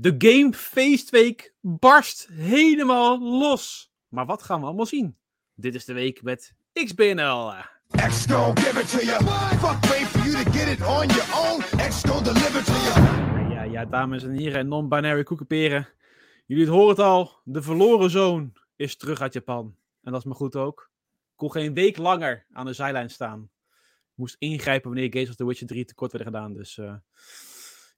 De Game Feestweek barst helemaal los. Maar wat gaan we allemaal zien? Dit is de week met XBNL. X gon' give it to you. Fuck wait for you to get it on your own. X gon' deliver to you. Ja, ja, dames en heren en non-binary koekenperen. Jullie horen het al. De verloren zoon is terug uit Japan. En dat is me goed ook. Ik kon geen week langer aan de zijlijn staan. Ik moest ingrijpen wanneer Games of the Witcher 3 tekort werden gedaan. Dus eh,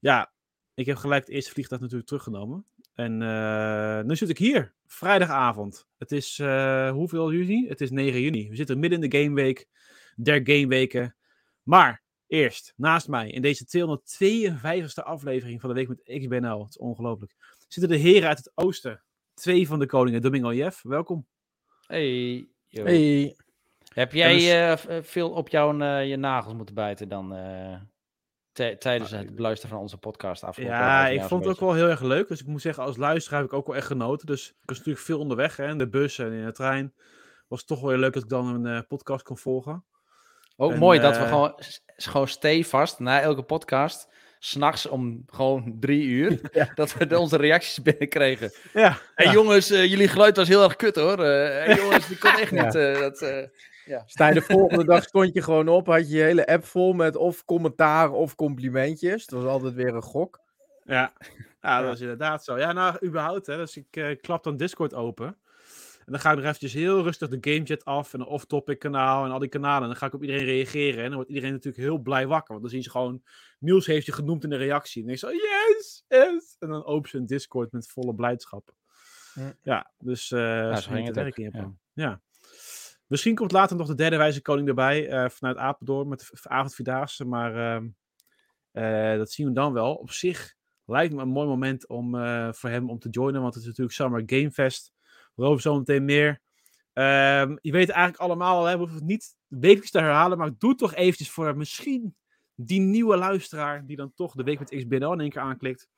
ja, ik heb gelijk het eerste vliegtuig natuurlijk teruggenomen. En eh, nu zit ik hier, vrijdagavond. Het is, eh, hoeveel juni? Het is 9 juni. We zitten midden in de gameweek, der gameweken. Maar eerst, naast mij, in deze 252e aflevering van de Week met XBNL, het is ongelooflijk, zitten de heren uit het oosten. Twee van de koningen, Domingo Jeff, welkom. Hey. yo. Hey. Heb jij dus- eh, veel op jouw eh, je nagels moeten bijten dan eh, tijdens het beluisteren van onze podcast afgelopen Ja, ik vond het ook wel heel erg leuk. Dus ik moet zeggen, als luisteraar heb ik ook wel echt genoten. Dus ik was natuurlijk veel onderweg, hè, in de bus en in de trein. Was toch wel heel leuk dat ik dan een eh, podcast kon volgen. Ook en, mooi dat we eh, gewoon, gewoon stevast na elke podcast, s'nachts om gewoon drie uur, dat we onze reacties binnenkregen. Ja, ja. jongens, eh, jullie geluid was heel erg kut hoor. Hey, jongens, die kon echt niet. dat, eh, Sta je de volgende dag stond je gewoon op, had je je hele app vol met of commentaar of complimentjes. Het was altijd weer een gok. Ja, ja dat is inderdaad zo. Ja, nou, überhaupt. Hè. Dus ik eh, klap dan Discord open. En dan ga ik nog eventjes heel rustig de GameChat af en een off-topic kanaal en al die kanalen. En dan ga ik op iedereen reageren. En dan wordt iedereen natuurlijk heel blij wakker. Want dan zien ze gewoon, Niels heeft je genoemd in de reactie. En dan is zo, yes, yes. En dan open ze een Discord met volle blijdschap. Hm. Ja, dus eh zo zo ging het werken in ja. Ja. Misschien komt later nog de derde wijze koning erbij eh, vanuit Apeldoorn met de avondvierdaagse. Maar ehm, eh, dat zien we dan wel. Op zich lijkt me een mooi moment om, eh, voor hem om te joinen. Want het is natuurlijk Summer Game Fest. Zo meteen meer. Ehm, je weet eigenlijk allemaal, al, we hoeven het niet wekelijks te herhalen. Maar doe toch eventjes voor misschien die nieuwe luisteraar. Die dan toch de Week met XBNL in één keer aanklikt.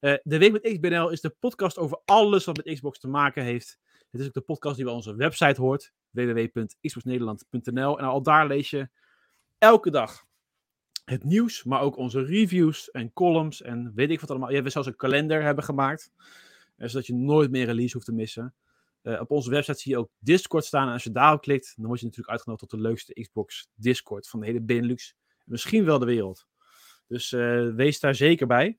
De Week met XBNL is de podcast over alles wat met Xbox te maken heeft. Het is ook de podcast die bij onze website hoort. www.xboxnederland.nl En al daar lees je elke dag het nieuws, maar ook onze reviews en columns en weet ik wat allemaal. Ja, we zelfs een kalender hebben gemaakt, eh, zodat je nooit meer release hoeft te missen. Eh, op onze website zie je ook Discord staan. En als je daarop klikt, dan word je natuurlijk uitgenodigd tot de leukste Xbox Discord van de hele Benelux. Misschien wel de wereld. Dus eh, wees daar zeker bij.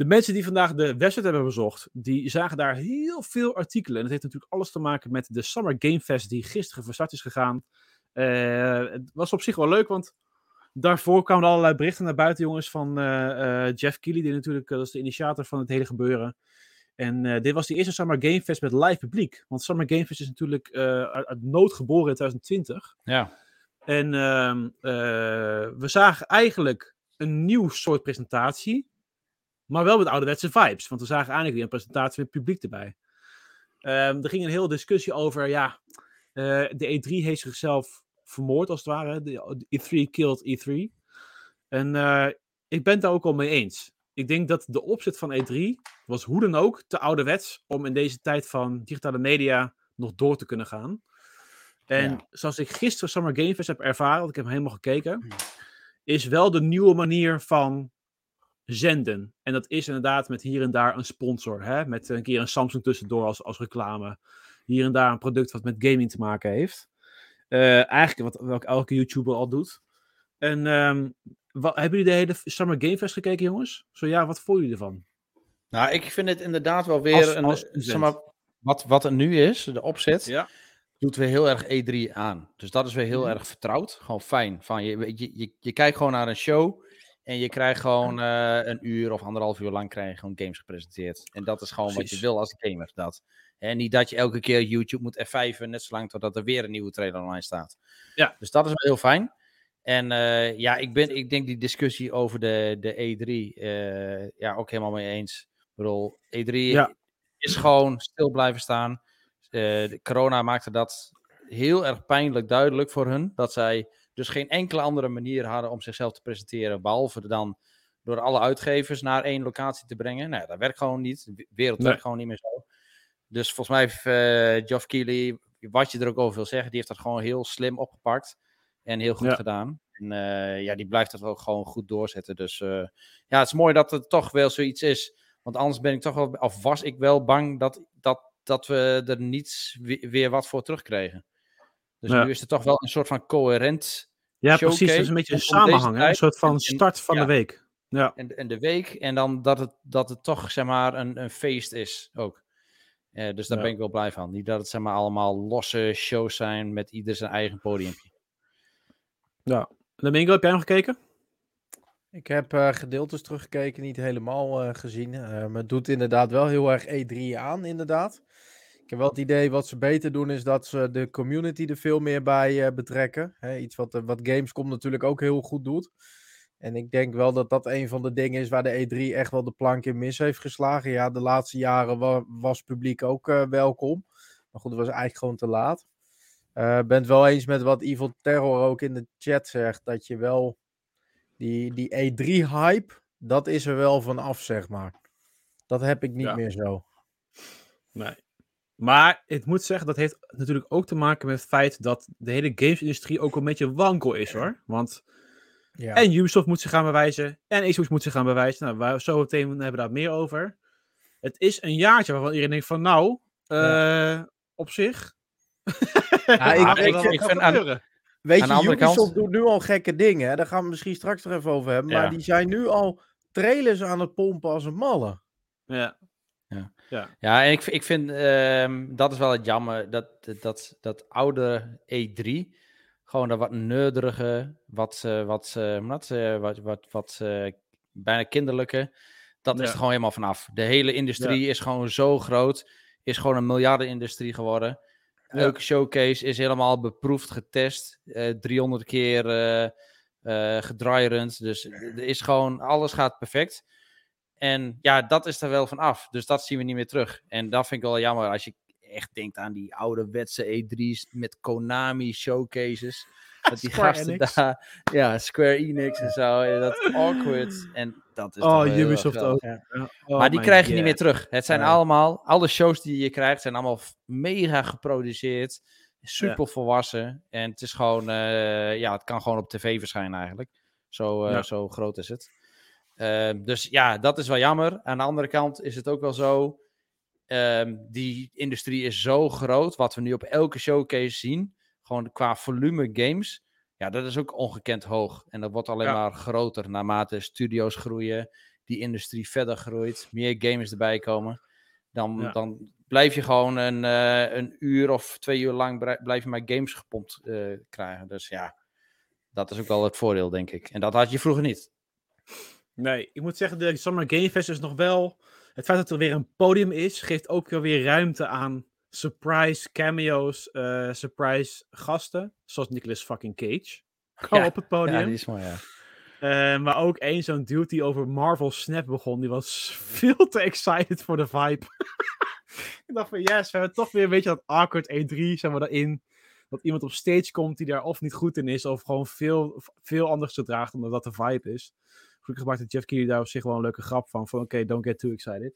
De mensen die vandaag de website hebben bezocht, die zagen daar heel veel artikelen. En dat heeft natuurlijk alles te maken met de Summer Game Fest die gisteren van start is gegaan. Eh, het was op zich wel leuk, want daarvoor kwamen er allerlei berichten naar buiten, jongens, van eh, eh, Jeff Keighley, die natuurlijk, dat is de initiator van het hele gebeuren. En dit was de eerste Summer Game Fest met live publiek. Want Summer Game Fest is natuurlijk uit, uit nood geboren in 2020. ja. En ehm, eh, we zagen eigenlijk een nieuw soort presentatie. Maar wel met ouderwetse vibes. Want we zagen eigenlijk weer een presentatie met publiek erbij. Ehm, er ging een hele discussie over, ja, eh, de E3 heeft zichzelf vermoord als het ware. De E3 killed E3. En eh, ik ben het daar ook al mee eens. Ik denk dat de opzet van E3 was hoe dan ook te ouderwets om in deze tijd van digitale media nog door te kunnen gaan. En Ja. zoals ik gisteren Summer Game Fest heb ervaren, want ik heb hem helemaal gekeken, is wel de nieuwe manier van zenden. En dat is inderdaad met hier en daar een sponsor. Hè? Met een keer een Samsung tussendoor als, als reclame. Hier en daar een product wat met gaming te maken heeft. Eh, eigenlijk wat, wat elke YouTuber al doet. En ehm, wat, hebben jullie de hele Summer Game Fest gekeken, jongens? Zo ja, wat vonden jullie ervan? Nou, ik vind het inderdaad wel weer Als- een, als zeg student. maar, wat, wat er nu is, de opzet, Ja. doet weer heel erg E3 aan. Dus dat is weer heel Mhm. erg vertrouwd. Gewoon fijn. Van je, je, je, je kijkt gewoon naar een show en je krijgt gewoon eh, een uur of anderhalf uur lang krijg je gewoon games gepresenteerd. En dat is gewoon wat je wil als gamer. Dat. En niet dat je elke keer YouTube moet F5 net zo lang totdat er weer een nieuwe trailer online staat. Ja. Dus dat is wel heel fijn. En eh, ja, ik, ben, ik denk die discussie over de, de E3 eh, ja, ook helemaal mee eens. Ik bedoel, E3 Ja. is gewoon stil blijven staan. De corona maakte dat heel erg pijnlijk duidelijk voor hun. Dat zij dus geen enkele andere manier hadden om zichzelf te presenteren. Behalve dan door alle uitgevers naar één locatie te brengen. Nou, dat werkt gewoon niet. De wereld Nee. werkt gewoon niet meer zo. Dus volgens mij heeft eh Geoff Keighley, wat je er ook over wil zeggen, die heeft dat gewoon heel slim opgepakt. En heel goed Ja. gedaan. En eh, ja, die blijft dat ook gewoon goed doorzetten. Dus eh, ja, het is mooi dat het toch wel zoiets is Want anders ben ik toch wel, of was ik wel bang dat, dat, dat we er niets we- weer wat voor terugkregen. Dus Ja. nu is er toch wel een soort van coherent Ja, showcase precies. Dat is een beetje een samenhang. hè? Een soort van start van ja. de week. Ja, en, en de week. En dan dat het, dat het toch, zeg maar, een, een feest is ook. Eh, dus daar Ja. ben ik wel blij van. Niet dat het, zeg maar, allemaal losse shows zijn met ieder zijn eigen podiumpje. Domingo, heb jij nog gekeken? Ik heb eh, gedeeltes teruggekeken, niet helemaal eh, gezien. Eh, maar het doet inderdaad wel heel erg E3 aan, inderdaad. Ik heb wel het idee wat ze beter doen, is dat ze de community er veel meer bij eh, betrekken. Iets wat, eh, wat Gamescom natuurlijk ook heel goed doet. En ik denk wel dat dat een van de dingen is waar de E3 echt wel de plank in mis heeft geslagen. Ja, de laatste jaren wa- was publiek ook eh, welkom. Maar goed, het was eigenlijk gewoon te laat. Ik ben het wel eens met wat Evil Terror ook in de chat zegt. Dat je wel die, die E3-hype, dat is er wel vanaf, zeg maar. Dat heb ik niet Ja. meer zo. Nee. Maar ik moet zeggen, dat heeft natuurlijk ook te maken met het feit dat de hele gamesindustrie ook een beetje wankel is hoor. Want Ja. en Ubisoft moet zich gaan bewijzen. En Xbox moet zich gaan bewijzen. Nou, zo meteen hebben we daar meer over. Het is een jaartje waarvan iedereen denkt van nou, eh, op zich. Ja, ik- ik- wel ik vind aan-. Weet Aan de je, andere Ubisoft kant- doet nu al gekke dingen. Hè? Daar gaan we misschien straks nog even over hebben. Ja. Maar die zijn nu al trailers aan het pompen als een malle. Ja. Ja, en ik, ik vind ehm, dat is wel het jammer. Dat, dat, dat oude E3, gewoon dat wat nerderige, wat, wat, wat, wat, wat, wat bijna kinderlijke, dat is Ja. er gewoon helemaal vanaf. De hele industrie is gewoon zo groot, is gewoon een miljardenindustrie geworden. Ja. Elke showcase is helemaal beproefd, getest, eh 300 keer eh eh gedraairend. Dus er is gewoon, alles gaat perfect. En ja, dat is er wel van af. Dus dat zien we niet meer terug. En dat vind ik wel jammer als je echt denkt aan die ouderwetse E3's met Konami showcases. Dat die Square gasten Enix. daar, ja, Square Enix en zo. en Dat awkward. En dat is Oh, Ubisoft ook. Ja. Oh maar die krijg je niet meer terug. Het zijn allemaal, alle shows die je krijgt, zijn allemaal mega geproduceerd. Super volwassen. En het is gewoon, eh, ja, het kan gewoon op tv verschijnen eigenlijk. Zo, eh, zo groot is het. Ehm, dus ja, dat is wel jammer. Aan de andere kant is het ook wel zo. ehm, die industrie is zo groot. Wat we nu op elke showcase zien. Gewoon qua volume games. Ja, dat is ook ongekend hoog. En dat wordt alleen Ja. maar groter naarmate studio's groeien. Die industrie verder groeit. Meer gamers erbij komen. Dan, Ja. dan blijf je gewoon een, eh, een uur of twee uur lang blijf je maar games gepompt eh, krijgen. Dus ja, dat is ook wel het voordeel, denk ik. En dat had je vroeger niet. Nee, ik moet zeggen, de Summer Game Fest is nog wel... Het feit dat er weer een podium is, geeft ook weer ruimte aan surprise cameo's, eh, surprise gasten. Zoals Nicolas fucking Cage. Gewoon Ja, op het podium. Ja, die is mooi, ja. Eh, maar ook één zo'n dude die over Marvel Snap begon. Die was veel te excited voor de vibe. ik dacht van, yes, we hebben toch weer een beetje dat awkward E3, zeg maar, daarin. Dat iemand op stage komt die daar of niet goed in is, of gewoon veel, veel anders gedraagt dan dat de vibe is. Gelukkig maakte Jeff Keighley daar op zich wel een leuke grap van. Van oké, don't get too excited.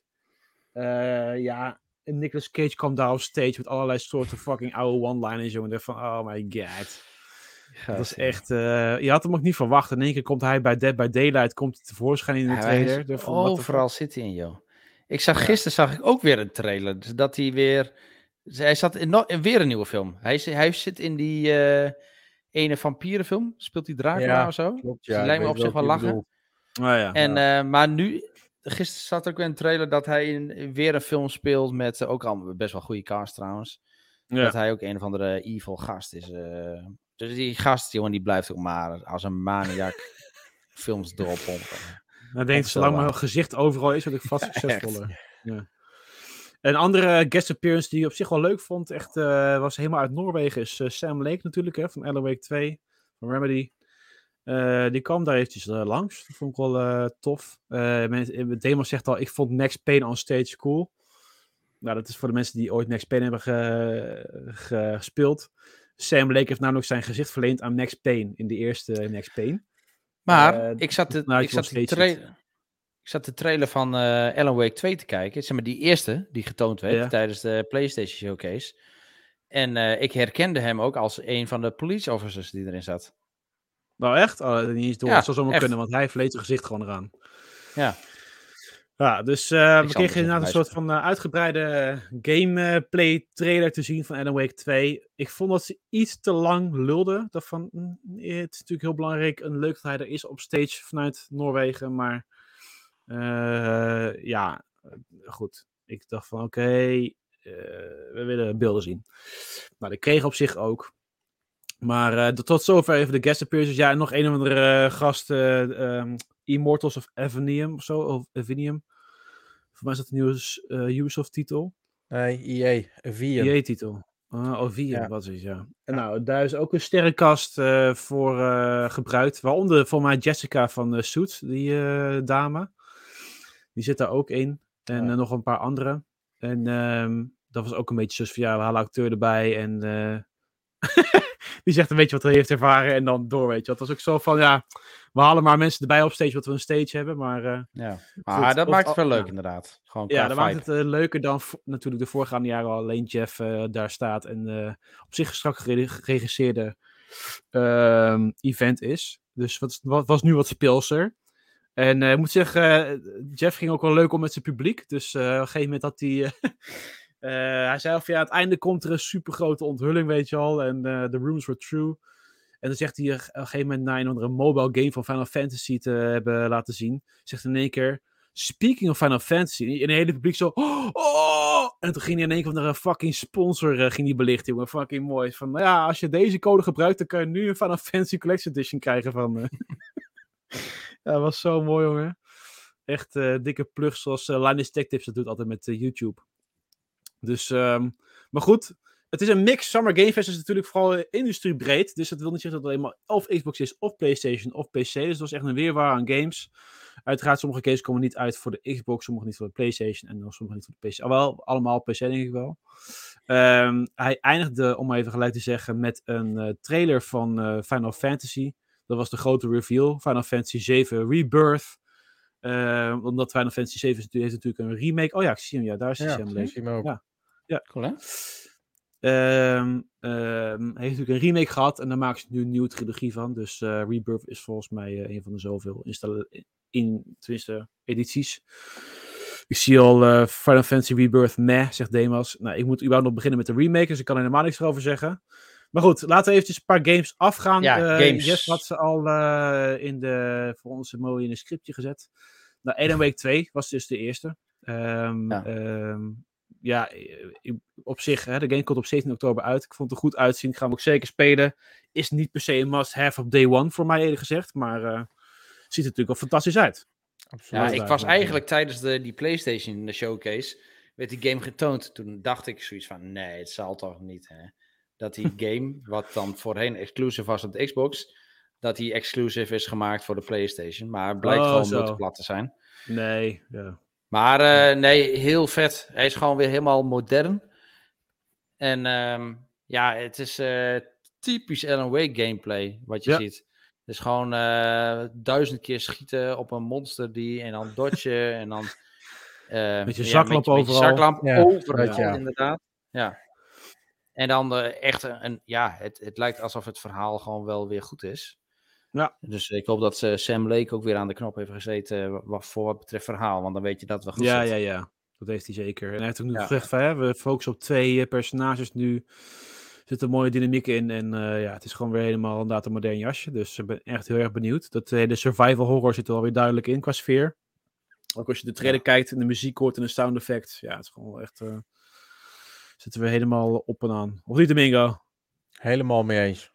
Eh, ja, en Nicolas Cage kwam daar op stage met allerlei soorten fucking oude one-liners, jongen. Van, oh my god. Dat was echt... eh, je had hem ook niet verwacht. In één keer komt hij bij Dead by Daylight komt hij tevoorschijn in de Ja, trailer. is van, overal zit hij in, joh. Ik zag, gisteren zag ik ook weer een trailer. Dus dat hij weer... Hij zat in, weer een nieuwe film. Hij, is- hij zit in die eh, ene vampierenfilm. Speelt hij Dracula Ja, of zo? Klopt, Die ja. lijkt me op zich wel lachen. Oh, ja. En, eh, maar nu, gisteren zat er ook weer een trailer dat hij in, weer een film speelt met eh, ook al best wel goede cast trouwens. ja. Dat hij ook een of andere evil gast is. eh. dus die gast, jongen, die blijft ook maar als een maniak films doorpompen. Dan denk ik, Of zolang zo, mijn gezicht overal is, word ik vast succesvoller. Ja. Een andere guest appearance die ik op zich wel leuk vond, echt was helemaal uit Noorwegen, is Sam Lake natuurlijk, hè, van Wake 2, van Remedy. Eh, die kwam daar eventjes eh, langs. Dat vond ik wel eh, tof. Eh men, Demo zegt al, ik vond Max Payne on stage cool. Nou, dat is voor de mensen die ooit Max Payne hebben ge- ge- gespeeld. Sam Lake heeft namelijk zijn gezicht verleend aan Max Payne in de eerste Max Payne. Maar ik zat de, nou, ik zat de trailer. Ik zat de trailer van Alan Wake 2 te kijken. Zeg maar die eerste die getoond werd Ja. tijdens de PlayStation Showcase. En ik herkende hem ook als een van de police officers die erin zat. Nou echt? Oh, niet eens door. Ja, dat zou zomaar kunnen, want hij verleent zijn gezicht gewoon eraan. Ja. Ja, dus uh, we kregen er inderdaad een soort van uh, uitgebreide uh, gameplay trailer te zien van Alan Wake 2. Ik vond dat ze iets te lang lulden. Dat van, mm, het is natuurlijk heel belangrijk en leuk dat hij er is op stage vanuit Noorwegen. Maar ja, goed. Ik dacht van oké, okay, we willen beelden zien. Nou, dat kreeg op zich ook. Maar tot zover even de guest appearances. Ja, en nog een of andere gast... Um, Immortals of Evanium of zo, of Evanium. Voor mij is dat een nieuwe Ubisoft-titel. Nee, EA, Evium. EA-titel. Uh, oh, ja. wat is ja. En nou, daar is ook een sterrenkast uh, voor uh, gebruikt. Waaronder voor mij Jessica van Suits, die dame. Die zit daar ook in. En nog een paar andere. En um, dat was ook een beetje zo van, ja, we halen acteur erbij. En die zegt een beetje wat hij heeft ervaren en dan door, weet je. Dat was ook zo van, ja, we halen maar mensen erbij op stage wat we een stage hebben, maar... Uh, ja, maar goed, dat maakt het wel leuk inderdaad. Gewoon ja, dat maakt het uh, leuker dan natuurlijk de voorgaande jaren al alleen Jeff uh, daar staat en op zich strak geregisseerde ehm, event is. Dus wat, wat, was nu wat speelser. En ik moet zeggen, Jeff ging ook wel leuk om met zijn publiek. Dus op een gegeven moment had hij... Uh, hij zei of ja, het einde komt er een super grote onthulling, weet je al. En uh, the rooms were true. En dan zegt hij op een gegeven moment na een mobile game van Final Fantasy te hebben laten zien. Zegt in één keer, speaking of Final Fantasy. En het hele publiek zo, oh! En toen ging hij in één keer naar een fucking sponsor uh, ging die belichten, jongen. Fucking mooi. Van, ja, als je deze code gebruikt, dan kan je nu een Final Fantasy Collection Edition krijgen van... ja, dat was zo mooi, jongen. Echt dikke plug zoals Linus Tech Tips dat doet altijd met YouTube. Dus, um, maar goed, het is een mix. Summer Game Fest is natuurlijk vooral industriebreed. Dus dat wil niet zeggen dat het alleen maar of Xbox is, of PlayStation, of PC. Dus het was echt een weerwaar aan games. Uiteraard, sommige games komen niet uit voor de Xbox, sommige niet voor de PlayStation en sommige niet voor de PC. Alhoewel, allemaal PC denk ik wel. Um, hij eindigde, om even gelijk te zeggen, met een uh, trailer van uh, Final Fantasy. Dat was de grote reveal. Final Fantasy 7 Rebirth. Uh, omdat Final Fantasy 7 heeft natuurlijk een remake. Oh ja, ik zie hem. Ja, daar is hij. Ja, hem zie hem ook. Ja. Ja. Cool, hè? Um, um, hij heeft natuurlijk een remake gehad en daar maken ze nu een nieuwe trilogie van. Dus uh, Rebirth is volgens mij uh, een van de zoveel in, tenminste, edities. Ik zie al uh, Final Fantasy Rebirth meh, zegt Demas. Nou, ik moet überhaupt nog beginnen met de remake, dus ik kan er helemaal niks over zeggen. Maar goed, laten we eventjes een paar games afgaan. Ja, games. Jess had ze al in de, voor ons mooi in een scriptje gezet. Nou, Eden Week 2 was dus de eerste. Um, ja. Ja, op zich, hè, de game komt op 17 oktober uit. Ik vond het er goed uitzien. Ik ga hem ook zeker spelen. Is niet per se een must-have op day one, voor mij eerlijk gezegd. Maar uh, ziet er natuurlijk wel fantastisch uit. Absoluut. Ja, ik was eigenlijk tijdens de, die PlayStation showcase, werd die game getoond. Toen dacht ik zoiets van, nee, het zal toch niet, hè. Dat die game, wat dan voorheen exclusive was op de Xbox, dat die exclusive is gemaakt voor de PlayStation. Maar het blijkt Oh, gewoon zo. multiplat te zijn. Nee, ja. Maar eh, nee, heel vet. Hij is gewoon weer helemaal modern. En ehm, ja, het is eh, typisch Alan Wake gameplay, wat je Ja. ziet. Het is gewoon eh, duizend keer schieten op een monster die en dan dodgen en dan... eh, Met je ja, zaklamp met overal. zaklamp Ja, overal, ja. inderdaad. Ja. En dan echt een, een- ja, het, het lijkt alsof het verhaal gewoon wel weer goed is. Ja. Dus ik hoop dat eh, Sam Lake ook weer aan de knop heeft gezeten eh, wa- voor wat betreft verhaal, want dan weet je dat we goed Ja, zitten. ja, ja. Dat heeft hij zeker. En hij heeft ook nu Ja. gezegd van, hè, we focussen op twee eh, personages nu. Er zit een mooie dynamiek in. En eh, ja, het is gewoon weer helemaal inderdaad een modern jasje. Dus ik ben echt heel erg benieuwd. Dat de survival horror zit er alweer duidelijk in qua sfeer. Ook als je de trailer kijkt en de muziek hoort en de sound effect. Ja, het is gewoon echt... eh zitten we helemaal op en aan. Of niet, Domingo? Helemaal mee eens.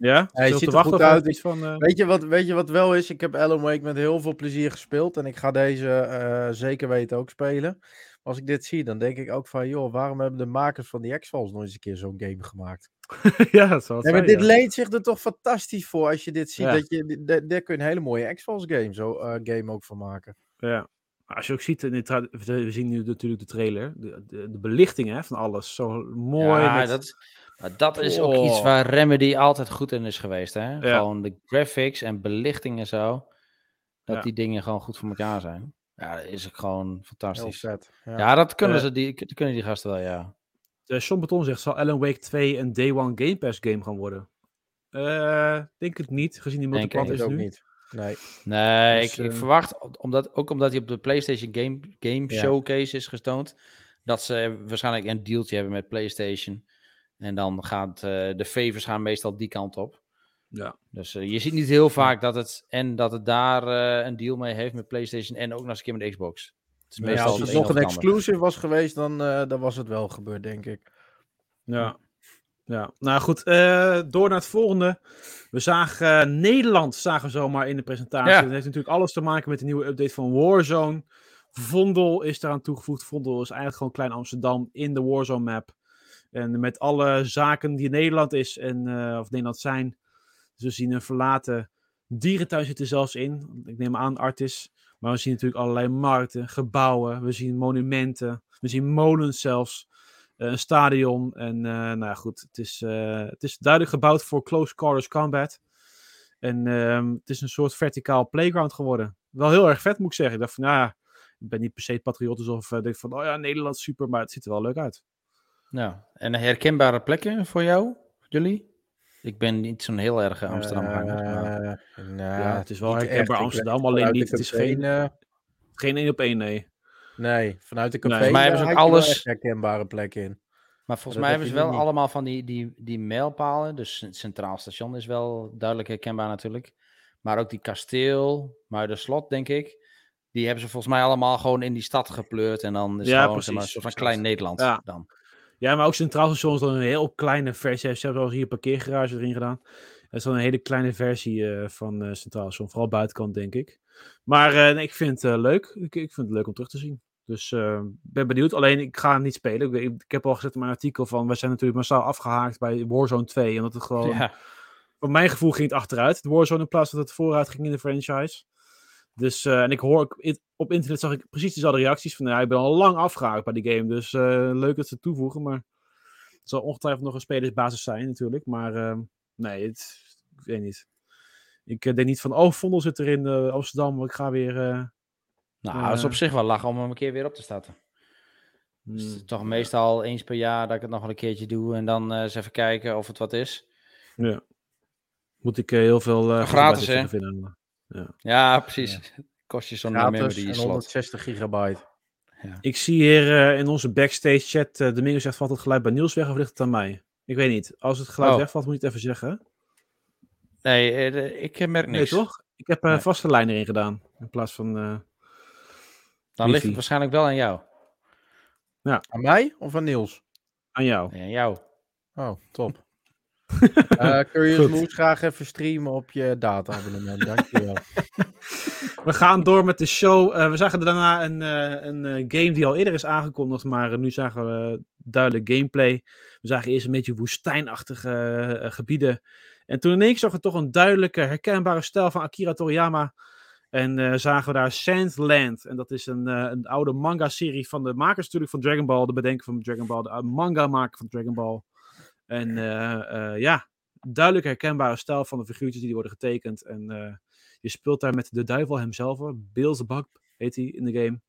Ja? Hij Zit ziet er wachten goed uit. iets van... eh, Weet je, wat, weet je wat wel is? Ik heb Alan Wake met heel veel plezier gespeeld. En ik ga deze eh, zeker weten ook spelen. Maar als ik dit zie, dan denk ik ook van... joh, waarom hebben de makers van die X-Files nog eens een keer zo'n game gemaakt? ja, dat zal Nee, maar zijn, dit ja. leent zich er toch fantastisch voor als je dit ziet. Ja. Dat je, d- d- daar kun je een hele mooie X-Files game, zo, eh, game ook van maken. Ja. Maar Als je ook ziet, in de tra- we zien nu natuurlijk de trailer, de, de, de belichting hè, van alles, zo mooi. Ja, met- dat, is- maar dat is ook Oh. iets waar Remedy altijd goed in is geweest. Hè? Ja. Gewoon de graphics en belichting en zo. Dat Ja. die dingen gewoon goed voor elkaar zijn. Ja, dat is ook gewoon Heel fantastisch. vet. Ja. Ja, dat kunnen, Eh, ze, die, kunnen die gasten wel, ja. Eh, Sean Beton zegt, zal Alan Wake 2 een Day One Game Pass game gaan worden? Eh, denk het niet, gezien die multiplayer is ook nu. niet. Nee. Nee, Dus, ik, ik eh, verwacht, omdat, ook omdat hij op de PlayStation Game, game. Showcase is getoond, dat ze waarschijnlijk een dealtje hebben met PlayStation. En dan gaat eh, de favors gaan meestal die kant op. Ja. Dus eh, je ziet niet heel vaak dat het en dat het daar eh, een deal mee heeft met PlayStation en ook nog eens een keer met de Xbox. Het is Ja, als het nog een exclusive was geweest, dan, dan was het wel gebeurd, denk ik. Ja. ja. Nou goed, door naar het volgende. We zagen Nederland zagen we zomaar in de presentatie. Ja. Dat heeft natuurlijk alles te maken met de nieuwe update van Warzone. Vondel is eraan toegevoegd. Vondel is eigenlijk gewoon Klein Amsterdam in de Warzone map. En met alle zaken die Nederland is en eh, of Nederland zijn. Dus we zien een verlaten dierentuin zit er zelfs in. Ik neem aan Artis. Maar we zien natuurlijk allerlei markten, gebouwen. We zien monumenten. We zien molens zelfs. eh, een stadion. En eh, nou ja, goed, het is, het is duidelijk gebouwd voor close quarters combat. En ehm, het is een soort verticaal playground geworden. Wel heel erg vet, moet ik zeggen. Ik dacht van, nou ja, ik ben niet per se patriotisch of denk van, oh ja, Nederland super, maar het ziet er wel leuk uit. Ja. En herkenbare plekken voor jou, jullie? Ik ben niet zo'n heel erg Amsterdam-hanger. maar- Eh, nou, Ja, het is wel niet herkenbaar Amsterdam, alleen niet- het is geen- eh, Geen één op één, nee. nee, vanuit de café Volgens mij hebben ze ook alles- herkenbare plekken in. Maar volgens dat mij heb hebben ze wel niet. allemaal van die, die, die mijlpalen. Dus het Centraal Station is wel duidelijk herkenbaar natuurlijk. Maar ook die kasteel, Muiderslot, denk ik. Die hebben ze volgens mij allemaal gewoon in die stad gepleurd. En dan is Ja, het gewoon maar, precies, een soort van klein Nederland Ja. dan. Ja, maar ook Centraal Station is dan een heel kleine versie. Ze hebben al hier een parkeergarage erin gedaan. Het is dan een hele kleine versie eh, van eh, Centraal Station. Vooral buitenkant, denk ik. Maar eh, nee, ik vind het leuk. Ik, ik vind het leuk om terug te zien. Dus ben benieuwd. Alleen, ik ga het niet spelen. Ik, ik heb al gezet in mijn artikel van... We zijn natuurlijk massaal afgehaakt bij Warzone 2. Omdat het gewoon... Ja. Voor mijn gevoel ging het achteruit. Het Warzone in plaats van dat het vooruit ging in de franchise. Dus, eh, en ik hoor in- op internet zag ik precies dezelfde reacties van, ja, ik ben al lang afgehaakt bij die game. Dus eh, leuk dat ze het toevoegen, maar het zal ongetwijfeld nog een spelersbasis zijn natuurlijk. Maar eh, nee, het, ik weet niet. Ik eh, denk niet van, oh, Vondel zit er in Amsterdam, maar ik ga weer... Nou, dat is op zich wel lachen om hem een keer weer op te starten. Dus het is hmm, toch meestal eens per jaar dat ik het nog wel een keertje doe. En dan eens even kijken of het wat is. ja. Moet ik heel veel... Gratis, hè? vinden. Ja, precies. Kost je zo'n memory en slot. 160 gigabyte. Ik zie hier eh, in onze backstage chat, uh, Domingo zegt, valt het geluid bij Niels weg of ligt het aan mij? Ik weet niet. Als het geluid Oh. wegvalt, moet je het even zeggen. Nee, de- ik merk Nee, niks. toch? Ik heb een Nee. vaste lijn erin gedaan. In plaats van. eh, Dan ligt het waarschijnlijk wel aan jou. Aan mij of aan Niels? aan jou. Nee, aan jou. Oh, top. Eh Curious. Moose graag even streamen op je data-abonnement. Dankjewel. We gaan door met de show. Eh, we zagen daarna een, eh, een eh, game die al eerder is aangekondigd. Maar nu zagen we duidelijk gameplay. We zagen eerst een beetje woestijnachtige gebieden. En toen ineens zag we toch een duidelijke, herkenbare stijl van Akira Toriyama. En zagen we daar Sandland. En dat is een, een oude manga-serie van de makers natuurlijk van Dragon Ball. De bedenker van Dragon Ball. De manga-maker van Dragon Ball. En eh, eh, ja, duidelijk herkenbare stijl van de figuurtjes die worden getekend. En eh, je speelt daar met de duivel hemzelf. Beelzebub heet hij in de game.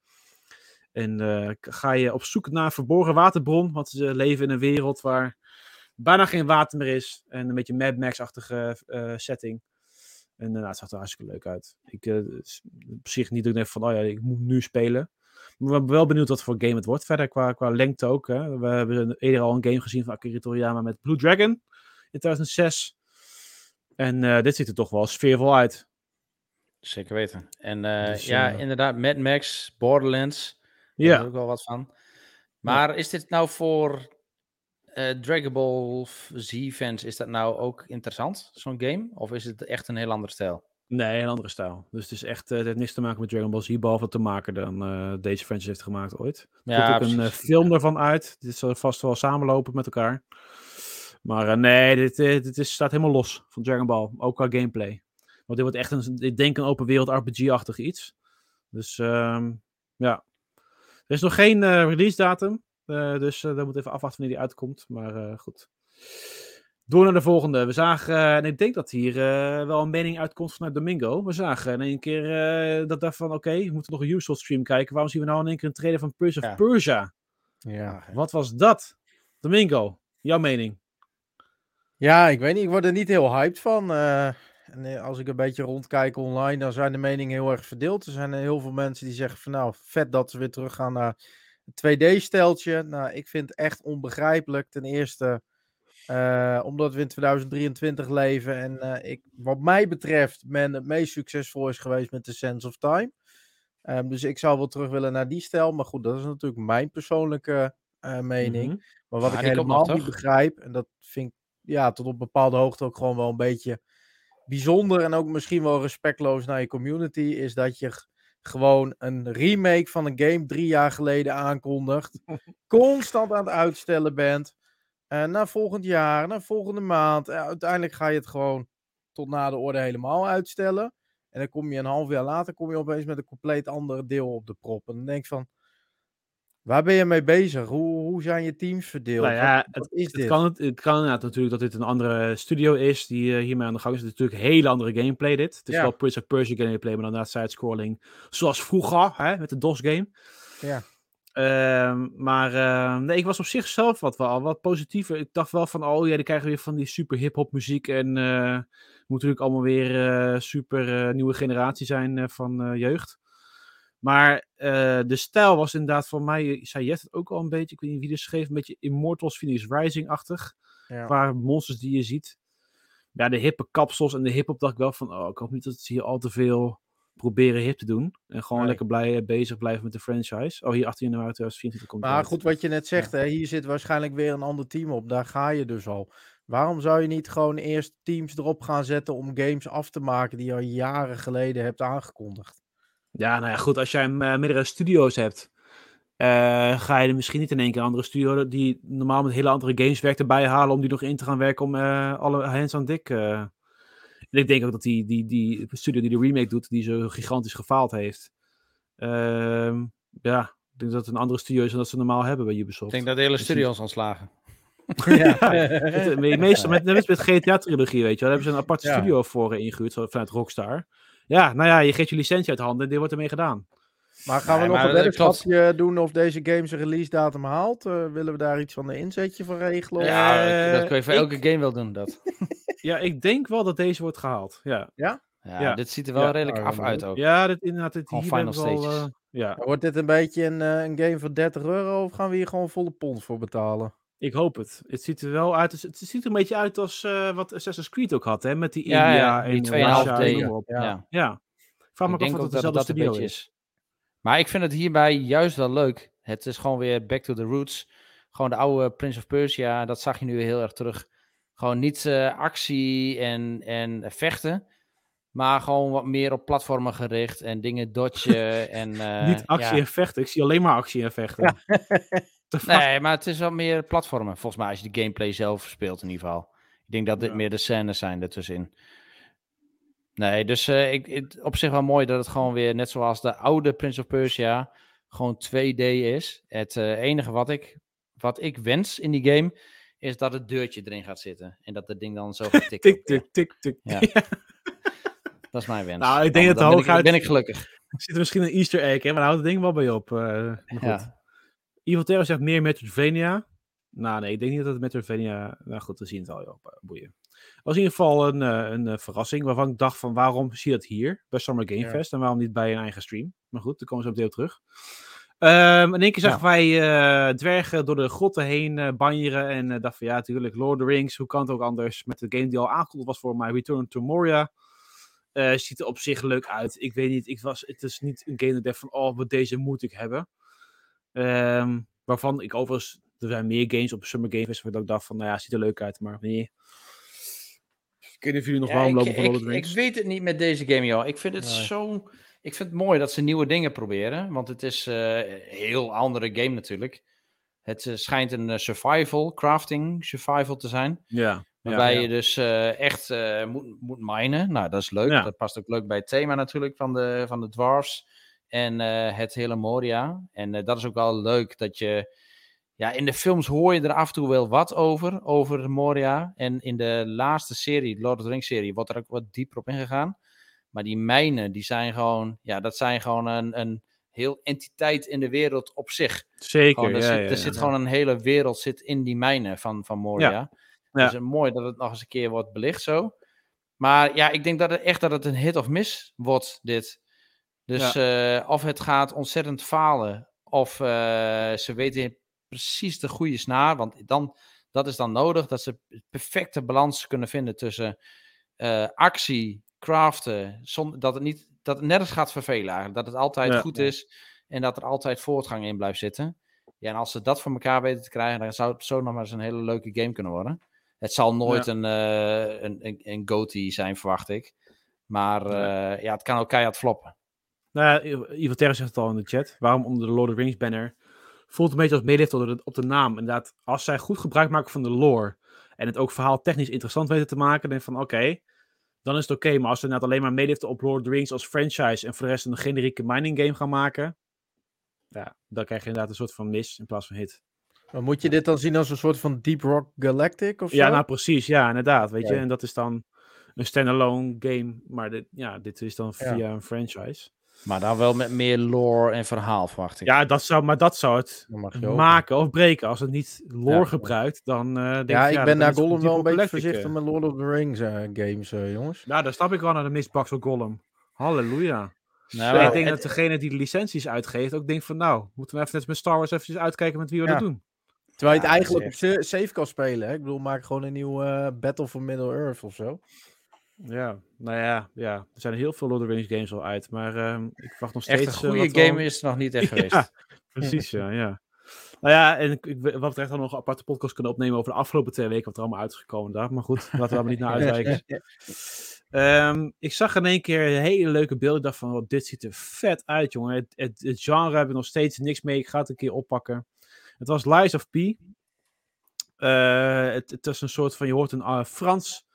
En ga je op zoek naar verborgen waterbron. Want ze leven in een wereld waar bijna geen water meer is. En een beetje Mad Max-achtige setting. En eh, nou, het zag er hartstikke leuk uit. Ik is op zich niet dat van, oh ja, ik moet nu spelen. Ben wel benieuwd wat voor game het wordt. Verder qua, qua lengte ook. Hè. We hebben eerder al een game gezien van Akira Toriyama met Blue Dragon in 2006. En eh, dit ziet er toch wel sfeervol uit. Zeker weten. En eh, Dus, ja, eh, inderdaad, Mad Max, Borderlands. Daar Ja. heb ik ook wel wat van. Maar is dit nou voor eh Dragon Ball Z-fans, is dat nou ook interessant, zo'n game? Of is het echt een heel andere stijl? Nee, een andere stijl. Dus het is echt, eh, het heeft niks te maken met Dragon Ball Z, behalve te maken dan eh, deze franchise heeft gemaakt ooit. Er Ja, komt ook een eh, film ervan uit. Dit zal vast wel samenlopen met elkaar. Maar nee, dit, dit is, staat helemaal los van Dragon Ball. Ook qua gameplay. Want dit wordt echt een, ik denk een open wereld RPG-achtig iets. Dus ehm, ja. Er is nog geen release datum. dus daar moet even afwachten wanneer die uitkomt. Maar goed. Door naar de volgende. We zagen, eh, en ik denk dat hier eh, wel een mening uitkomt vanuit Domingo. We zagen in één keer eh, dat dacht van, oké, we moeten nog een Ubisoft stream kijken. Waarom zien we nou in één keer een trailer van Prince of Ja. Persia? Ja. Wat was dat? Domingo, jouw mening? ja, ik weet niet. Ik word er niet heel hyped van. eh, En als ik een beetje rondkijk online, dan zijn de meningen heel erg verdeeld. Er zijn heel veel mensen die zeggen van nou, vet dat ze weer teruggaan naar het 2D-steltje. Nou, ik vind het echt onbegrijpelijk. Ten eerste eh, omdat we in 2023 leven en eh, ik, wat mij betreft, men het meest succesvol is geweest met The Sense of Time. Ehm, dus ik zou wel terug willen naar die stijl. Maar goed, dat is natuurlijk mijn persoonlijke eh, mening. Mhm. Maar wat Ja, ik helemaal niet begrijp, en dat vind ik ja, tot op bepaalde hoogte ook gewoon wel een beetje bijzonder en ook misschien wel respectloos naar je community, is dat je gewoon een remake van een game drie jaar geleden aankondigt, constant aan het uitstellen bent, naar volgend jaar, naar volgende maand. Eh, uiteindelijk ga je het gewoon tot na de orde helemaal uitstellen. En dan kom je een half jaar later kom je opeens met een compleet ander deel op de prop. En dan denk ik van, waar ben je mee bezig? Hoe, hoe zijn je teams verdeeld? Nou ja, Wat- wat is Het dit? kan, het, het kan inderdaad natuurlijk dat dit een andere studio is die eh, hiermee aan de gang is. Het is natuurlijk een hele andere gameplay dit. Het is Ja. wel Prince of Persia gameplay, maar dan inderdaad side-scrolling. Zoals vroeger, hè, met de DOS-game. Ja. Ehm, maar eh, nee, ik was op zichzelf wat, wel, wat positiever. Ik dacht wel van, oh ja, die krijgen weer van die super hip-hop muziek. En eh moet natuurlijk allemaal weer eh, super eh, nieuwe generatie zijn van jeugd. Maar de stijl was inderdaad voor mij, zei Jet het ook al een beetje, ik weet niet wie er schreef, een beetje Immortals Phoenix Rising-achtig. Ja. Qua monsters die je ziet. Ja, de hippe kapsels en de hip-hop dacht ik wel van, oh, ik hoop niet dat ze hier al te veel proberen hip te doen. En gewoon Nee. lekker blij, bezig blijven met de franchise. Oh, hier 18 januari 2024 komt Maar uit. goed, wat je net zegt, hè, hier zit waarschijnlijk weer een ander team op. Daar ga je dus al. Waarom zou je niet gewoon eerst teams erop gaan zetten om games af te maken die je al jaren geleden hebt aangekondigd? Ja, nou ja, goed, als jij eh, meerdere studio's hebt, eh, ga je er misschien niet in één keer een andere studio die normaal met hele andere games werkt erbij halen om die nog in te gaan werken om eh, alle hands on dik. Eh. En ik denk ook dat die, die, die studio die de remake doet, die zo gigantisch gefaald heeft. Ehm, ja, ik denk dat het een andere studio is dan dat ze normaal hebben bij Ubisoft. Ik denk dat de hele Precies. studio is ontslagen. Ja. Het- meestal met, met GTA-trilogie, weet je wel. Daar hebben ze een aparte Ja. studio voor eh, ingehuurd vanuit Rockstar. Ja, nou ja, je geeft je licentie uit handen en dit wordt ermee gedaan. Maar gaan Nee, we nog een weddenschapje doen of deze game zijn release datum haalt? Eh, willen we daar iets van een inzetje van regelen? Ja, Eh, dat- kun je voor ik- elke game wel doen. Dat. Ja, ik denk wel dat deze wordt gehaald. Ja, Ja, Ja. dit ziet er wel Ja. redelijk Nou, af uit ook. ja dit, inderdaad, dit, hier final al, stages. eh, ja, Wordt dit een beetje een, een game voor 30 euro of gaan we hier gewoon volle pond voor betalen? ik hoop het. Het ziet er wel uit. Het ziet er een beetje uit als eh, wat Assassin's Creed ook had, hè? Met die India ja, die en 2,5 Russia en D. noem maar op. Ja. Ja. Ja. Vraag me af of het dat dezelfde studio is. Maar ik vind het hierbij juist wel leuk. Het is gewoon weer back to the roots. Gewoon de oude Prince of Persia, dat zag je nu weer heel erg terug. Gewoon niet eh, actie en, en vechten, maar gewoon wat meer op platformen gericht en dingen dodgen. en, eh, Niet actie ja. en vechten. Ik zie alleen maar actie en vechten. Nee, maar het is wel meer platformen. Volgens mij als je de gameplay zelf speelt in ieder geval. Ik denk dat dit Ja. meer de scènes zijn ertussenin. Nee, dus eh, ik, het, op zich wel mooi dat het gewoon weer, net zoals de oude Prince of Persia, gewoon 2D is. Het eh, enige wat ik, wat ik wens in die game, is dat het deurtje erin gaat zitten. En dat het ding dan zo gaat tikken. Tik, tik, tik, tik. Ja. Dat is mijn wens. Nou, ik denk Dan- dat dan de ben ik, hooguit- ben ik gelukkig. Er zit misschien een easter egg, hè? Maar houdt het ding wel bij op. eh, maar goed. Ja. Evil Terror zegt meer Metroidvania. Nou, nee, ik denk niet dat het Metroidvania... Nou goed, we zien het al, joh. Boeien. Het was in ieder geval een, eh, een eh, verrassing waarvan ik dacht van waarom zie je dat hier bij Summer Game Ja. Fest en waarom niet bij een eigen stream. Maar goed, daar komen meteen op terug. Ehm, in één keer zagen wij eh, dwergen door de grotten heen eh banjeren en dacht van ja, natuurlijk, Lord of the Rings, hoe kan het ook anders? Met de game die al aangekondigd was voor mij, Return to Moria. Ziet er op zich leuk uit. Ik weet niet, ik was, het is niet een game dat ik dacht van, oh, wat deze moet ik hebben. Ehm, waarvan ik overigens, er zijn meer games op Summer Game Festival dat ik dacht van, nou ja, ziet er leuk uit, maar nee. Ik weet niet of jullie nog warm ik, lopen Lord ik, of the ik weet het niet met deze game, joh. Ik vind het Nee. zo... Ik vind het mooi dat ze nieuwe dingen proberen. Want het is eh, een heel andere game natuurlijk. Het eh, schijnt een eh, survival, crafting survival te zijn. Ja, Waarbij ja. je dus echt moet, moet minen. Nou, dat is leuk. Ja. Dat past ook leuk bij het thema natuurlijk van de, van de dwarfs. En het hele Moria. En dat is ook wel leuk dat je... Ja, in de films hoor je er af en toe wel wat over, over Moria. En in de laatste serie, Lord of the Rings serie, wordt er ook wat dieper op ingegaan. Maar die mijnen, die zijn gewoon... Ja, dat zijn gewoon een, een heel entiteit in de wereld op zich. Zeker, Gewoon, er ja, zit, ja, er ja. zit gewoon een hele wereld zit in die mijnen van, van Moria. Ja. Dus mooi dat het nog eens een keer wordt belicht zo. Maar ja, ik denk dat het echt dat het een hit of miss wordt, dit. Dus eh, of het gaat ontzettend falen, of eh, ze weten precies de goede snaar. Want dan, dat is dan nodig, dat ze perfecte balans kunnen vinden tussen eh, actie, craften, zonder, dat, het niet, dat het nergens gaat vervelen eigenlijk. Dat het altijd Ja. goed is en dat er altijd voortgang in blijft zitten. Ja, en als ze dat voor elkaar weten te krijgen, dan zou het zo nog maar eens een hele leuke game kunnen worden. Het zal nooit een, eh een, een, een GOTY zijn, verwacht ik. Maar eh, ja, het kan ook keihard floppen. Nou ja, Ivo Terra zegt het al in de chat. Waarom onder de Lord of the Rings banner? Voelt een beetje als meelift op de, op de naam. Inderdaad, als zij goed gebruik maken van de lore. En het ook verhaal technisch interessant weten te maken. Dan van oké, dan is het oké. Maar als ze inderdaad alleen maar meeliften op Lord of the Rings als franchise. En voor de rest een generieke mining game gaan maken. Ja, dan krijg je inderdaad een soort van mis in plaats van hit. Maar moet je dit dan zien als een soort van Deep Rock Galactic of zo? Ja, nou precies. Ja, inderdaad. Weet je, en dat is dan een standalone game. Maar dit, ja, dit is dan Ja. via een franchise. Maar dan wel met meer lore en verhaal, verwacht ik. Ja, dat zou, maar dat zou het maken of breken. Als het niet lore Ja. gebruikt, dan eh denk Ja, ik, ik dan ben naar Gollum wel een beetje voorzichtig eh. met Lord of the Rings eh, games, eh, jongens. Ja, daar snap ik wel naar de mistbox of Gollum. Halleluja. Nou, ik denk het- dat degene die de licenties uitgeeft ook denkt van nou, moeten we even net met Star Wars even uitkijken met wie we Ja. dat doen. Terwijl je Ja, het eigenlijk op sa- save kan spelen. Hè? Ik bedoel, maak gewoon een nieuwe eh, Battle for Middle-earth of zo. Ja, nou ja, ja, er zijn heel veel Lord of the Rings games al uit, maar ehm, ik wacht nog steeds... echt een eh, goede wat game is er nog niet echt geweest. Ja, precies, ja, ja. Nou ja, en ik, wat betreft we nog een aparte podcast kunnen opnemen over de afgelopen twee weken, wat er allemaal uit is gekomen daar. Maar goed, laten we daar maar niet naar uitwijken. Ehm, ik zag in één keer een hele leuke beeld. Ik dacht van, oh, dit ziet er vet uit, jongen. Het, het, het genre heb ik nog steeds niks mee. Ik ga het een keer oppakken. Het was Lies of P. Eh, het, het is een soort van, je hoort een eh, Frans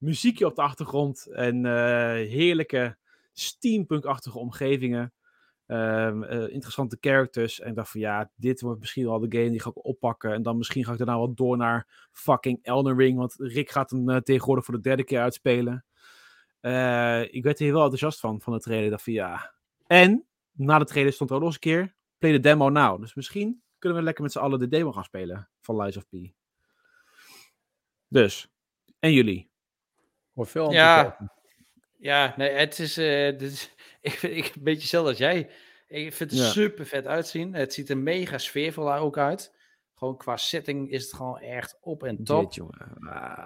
muziekje op de achtergrond. En eh, heerlijke steampunk-achtige omgevingen. Ehm, eh, interessante characters. En ik dacht van, ja, dit wordt misschien wel de game die ga ik oppakken. En dan misschien ga ik daarna wel door naar fucking Elden Ring. Want Rick gaat hem eh, tegenwoordig voor de derde keer uitspelen. Ik werd er hier wel enthousiast van, van de trailer. Ik dacht van ja. En na de trailer stond er ook nog eens een keer. Play the demo now. Dus misschien kunnen we lekker met z'n allen de demo gaan spelen van Lies of P. Dus. En jullie? Ja. Ja, nee, het is, dit is ik vind ik een beetje hetzelfde als jij. Ik vind het Ja. super vet uitzien. Het ziet er mega sfeervol daar ook uit. Gewoon qua setting is het gewoon echt op en top. Dit,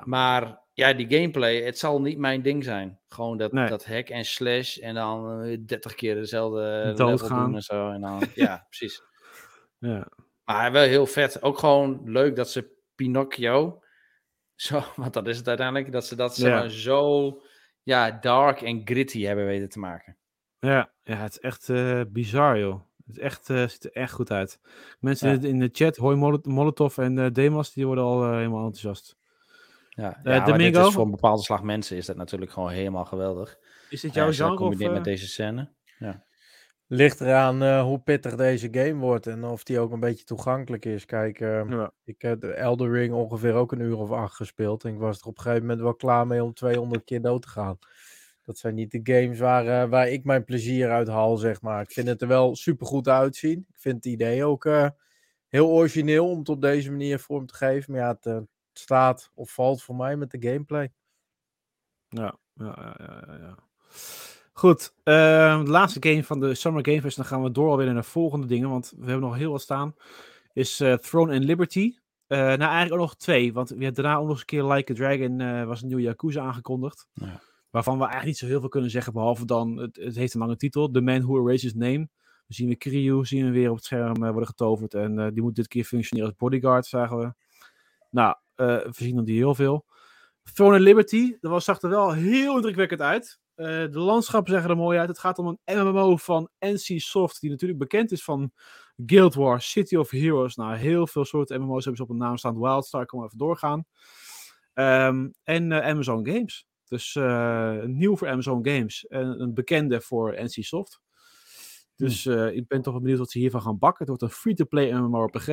Maar ja, die gameplay, het zal niet mijn ding zijn. Gewoon dat, Nee. dat hack en slash en dan eh, 30 keer dezelfde Doodgaan. doen en zo. En dan, ja, precies. ja. Maar wel heel vet. Ook gewoon leuk dat ze Pinocchio, zo, want dat is het uiteindelijk, dat ze dat Ja. zo ja, dark en gritty hebben weten te maken. Ja, ja, het is echt eh, bizar, joh. Het is echt, eh, ziet er echt goed uit. Mensen Ja. in de- chat, hoi Mol- Molotov en eh, Demas, die worden al helemaal enthousiast. Ja, ja maar dit is voor een bepaalde slag mensen is dat natuurlijk gewoon helemaal geweldig. Is dit Ja, jouw genre? Of, met deze scène. Ligt eraan eh, hoe pittig deze game wordt en of die ook een beetje toegankelijk is. Kijk, eh, Ja. ik heb de Elder Ring ongeveer ook een uur of acht gespeeld. En ik was er op een gegeven moment wel klaar mee om 200 keer dood te gaan. Dat zijn niet de games waar, eh, waar ik mijn plezier uit haal, zeg maar. Ik vind het er wel super goed uitzien. Ik vind het idee ook heel origineel om het op deze manier vorm te geven. Maar ja, het staat of valt voor mij met de gameplay. Ja, ja, ja, ja, ja. Goed, ehm, de laatste game van de Summer Game Fest. Dan gaan we door alweer naar de volgende dingen, want we hebben nog heel wat staan. Is eh, Throne and Liberty. Eh, nou, eigenlijk ook nog twee, want we hebben daarna ook nog eens een keer Like a Dragon eh, was een nieuwe Yakuza aangekondigd. Ja. Waarvan we eigenlijk niet zo heel veel kunnen zeggen, behalve dan, het, het heeft een lange titel, The Man Who Erased His Name. We zien we Kiryu, zien we weer op het scherm worden getoverd en die moet dit keer functioneren als bodyguard, zagen we. Nou, we zien nog niet heel veel. Throne and Liberty, dat was, zag er wel heel indrukwekkend uit. Eh, de landschappen zeggen er mooi uit. Het gaat om een MMO van NC Soft, die natuurlijk bekend is van Guild Wars, City of Heroes. Nou, heel veel soorten MMO's hebben ze op een naam staan. Wildstar, kan maar even doorgaan. Ehm, en eh, Amazon Games. Dus eh, nieuw voor Amazon Games. En een bekende voor NC Soft. Dus eh, ik ben toch wel benieuwd wat ze hiervan gaan bakken. Het wordt een free-to-play MMORPG.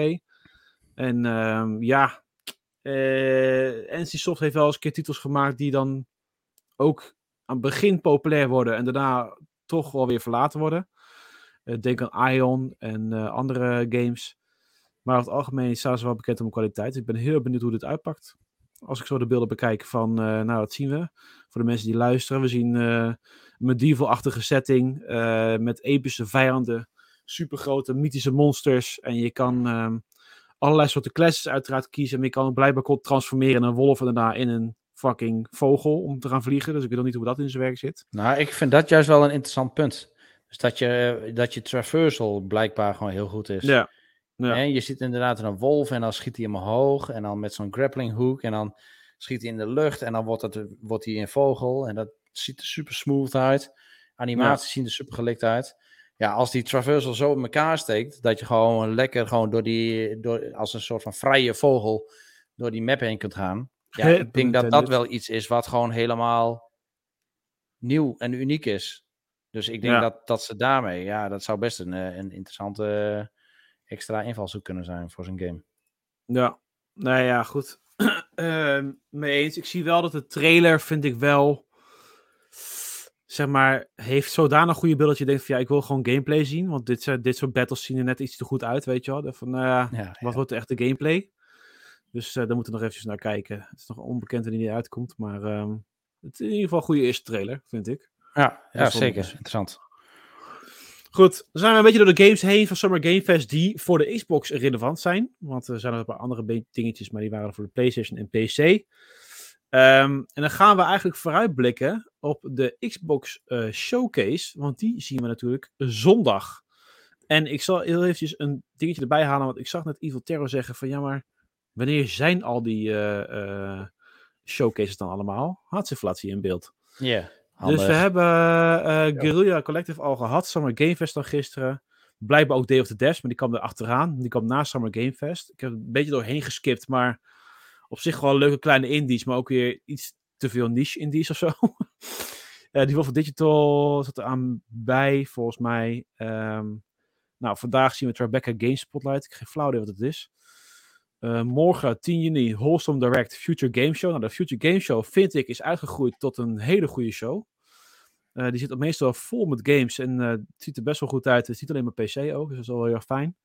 En ehm, ja, eh NC Soft heeft wel eens een keer titels gemaakt die dan ook aan begin populair worden en daarna toch wel weer verlaten worden. Eh, denk aan Ion en eh, andere games. Maar over het algemeen staan ze wel bekend om kwaliteit. Ik ben heel benieuwd hoe dit uitpakt. Als ik zo de beelden bekijk van, eh, nou wat zien we? Voor de mensen die luisteren. We zien een medieval-achtige setting met epische vijanden, supergrote mythische monsters. En je kan ehm, allerlei soorten classes uiteraard kiezen. Maar je kan blijkbaar transformeren in een wolf en daarna in een fucking vogel om te gaan vliegen. Dus ik weet nog niet hoe dat in zijn werk zit. Nou, ik vind dat juist wel een interessant punt. Dus dat je, dat je traversal blijkbaar gewoon heel goed is. Ja. Ja. Hè, je ziet inderdaad een wolf en dan schiet hij omhoog. En dan met zo'n grappling hook. En dan schiet hij in de lucht. En dan wordt, het, wordt hij een vogel. En dat ziet er super smooth uit. Animaties zien er super gelikt uit. Ja, als die traversal zo in elkaar steekt. Dat je gewoon lekker gewoon door die, door, als een soort van vrije vogel door die map heen kunt gaan. Ja, ik denk dat dat wel iets is wat gewoon helemaal nieuw en uniek is. Dus ik denk Ja. dat, dat ze daarmee, ja, dat zou best een, eh, een interessante eh, extra invalshoek kunnen zijn voor zo'n game. Ja, nou ja, goed. Ehm mee eens. Ik zie wel dat de trailer, vind ik wel, zeg maar, heeft zodanig goede beeld dat je denkt van ja, ik wil gewoon gameplay zien. Want dit, zijn- dit soort battles zien er net iets te goed uit, weet je wel. Van, nou ja, Ja, wat wordt de echte gameplay? Dus eh daar moeten we nog eventjes naar kijken. Het is nog onbekend wanneer die uitkomt, maar ehm, het is in ieder geval een goede eerste trailer, vind ik. ja, ja zeker. Interessant. Goed, dan zijn we een beetje door de games heen van Summer Game Fest die voor de Xbox relevant zijn. Want er zijn nog een paar andere dingetjes, maar die waren voor de PlayStation en PC. Ehm, en dan gaan we eigenlijk vooruitblikken op de Xbox eh, Showcase, want die zien we natuurlijk zondag. En ik zal heel eventjes een dingetje erbij halen, want ik zag net Evil Terror zeggen van ja, maar wanneer zijn al die eh, eh, showcases dan allemaal? Hartsinflatie in beeld. Ja. Dus we hebben eh Guerrilla Collective al gehad. Summer Game Fest al gisteren. Blijkbaar ook Day of the Devs, maar die kwam er achteraan. Die kwam na Summer Game Fest. Ik heb er een beetje doorheen geskipt, maar op zich wel leuke kleine indies, maar ook weer iets te veel niche indies of zo. Eh die Wolf Digital zat er aan bij, volgens mij. Ehm, nou, vandaag zien we Tribeca Game Spotlight. Ik geen flauw idee wat het is. Eh, morgen, 10 juni, Wholesome Direct Future Game Show. Nou, de Future Game Show, vind ik, is uitgegroeid tot een hele goede show. Eh, die zit meestal vol met games en eh, het ziet er best wel goed uit. Het ziet alleen maar PC ook, dus dat is wel heel erg fijn.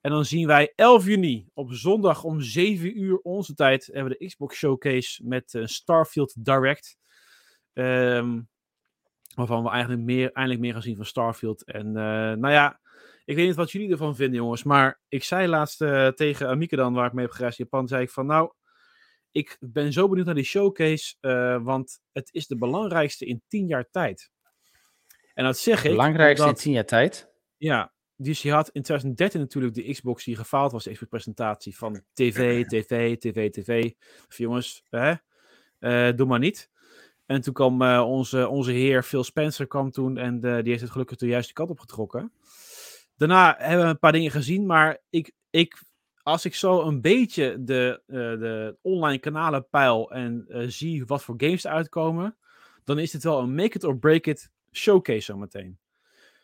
En dan zien wij 11 juni op zondag om 7 uur onze tijd hebben we de Xbox Showcase met eh, Starfield Direct. Ehm, waarvan we eigenlijk meer, eindelijk meer gaan zien van Starfield. En nou ja, ik weet niet wat jullie ervan vinden, jongens. Maar ik zei laatst eh, tegen Amieke dan, waar ik mee heb gereisd in Japan, zei ik van nou, ik ben zo benieuwd naar die showcase, eh, want het is de belangrijkste in 10 jaar tijd. En dat zeg ik. Belangrijkste in tien jaar tijd. ja, dus je had in 2013 natuurlijk de Xbox die gefaald was, de Xbox-presentatie van tv, tv, tv, tv. Of jongens, hè? eh, doe maar niet. En toen kwam onze, onze heer Phil Spencer kwam toen en die heeft het gelukkig de juiste kant op getrokken. Daarna hebben we een paar dingen gezien, maar ik, ik, als ik zo een beetje de, eh, de online kanalen peil en eh, zie wat voor games er uitkomen, dan is dit wel een make it or break it showcase zometeen.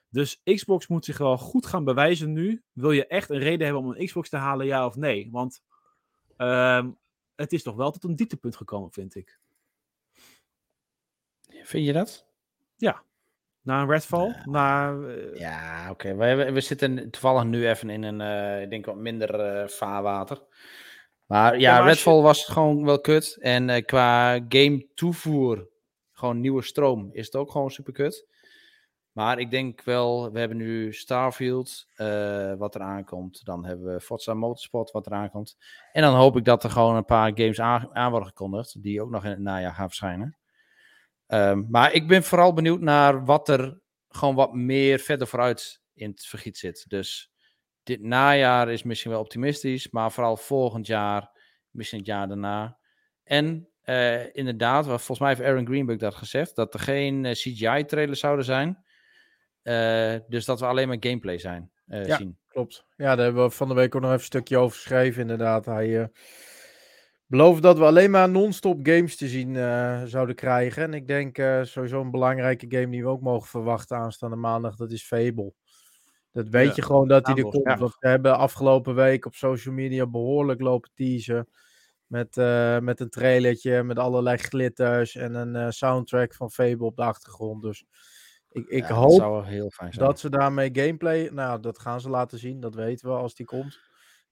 Dus Xbox moet zich wel goed gaan bewijzen nu. Wil je echt een reden hebben om een Xbox te halen, ja of nee? Want ehm, het is toch wel tot een dieptepunt gekomen, vind ik. Vind je dat? Na een Redfall, na... eh, Ja, oké. We, we, we zitten toevallig nu even in een, eh, ik denk wat minder eh, vaarwater. Maar ja, Ja, maar Redfall was gewoon wel kut. En qua game toevoer, gewoon nieuwe stroom, is het ook gewoon super kut. Maar ik denk wel, we hebben nu Starfield, wat er aankomt. Dan hebben we Forza Motorsport, wat er aankomt. En dan hoop ik dat er gewoon een paar games aan, aan worden gekondigd, die ook nog in het najaar gaan verschijnen. Ehm, maar ik ben vooral benieuwd naar wat er gewoon wat meer verder vooruit in het vergiet zit. Dus dit najaar is misschien wel optimistisch, maar vooral volgend jaar, misschien het jaar daarna. En eh, inderdaad, volgens mij heeft Aaron Greenberg dat gezegd, dat er geen CGI-trailers zouden zijn. Eh, dus dat we alleen maar gameplay zijn, eh, Ja. zien. Klopt. Ja, daar hebben we van de week ook nog even een stukje over geschreven, inderdaad. Hij beloofde dat we alleen maar non-stop games te zien eh, zouden krijgen. En ik denk eh, sowieso een belangrijke game die we ook mogen verwachten aanstaande maandag, dat is Fable. Dat weet Ja. je gewoon dat hij er komt. ja. Want we hebben afgelopen week op social media behoorlijk lopen teasen. Met, eh, met een trailertje, met allerlei glitters en een soundtrack van Fable op de achtergrond. Dus ik, ik Ja, hoop zou wel heel fijn zijn. dat ze daarmee gameplay, nou dat gaan ze laten zien, dat weten we als die komt.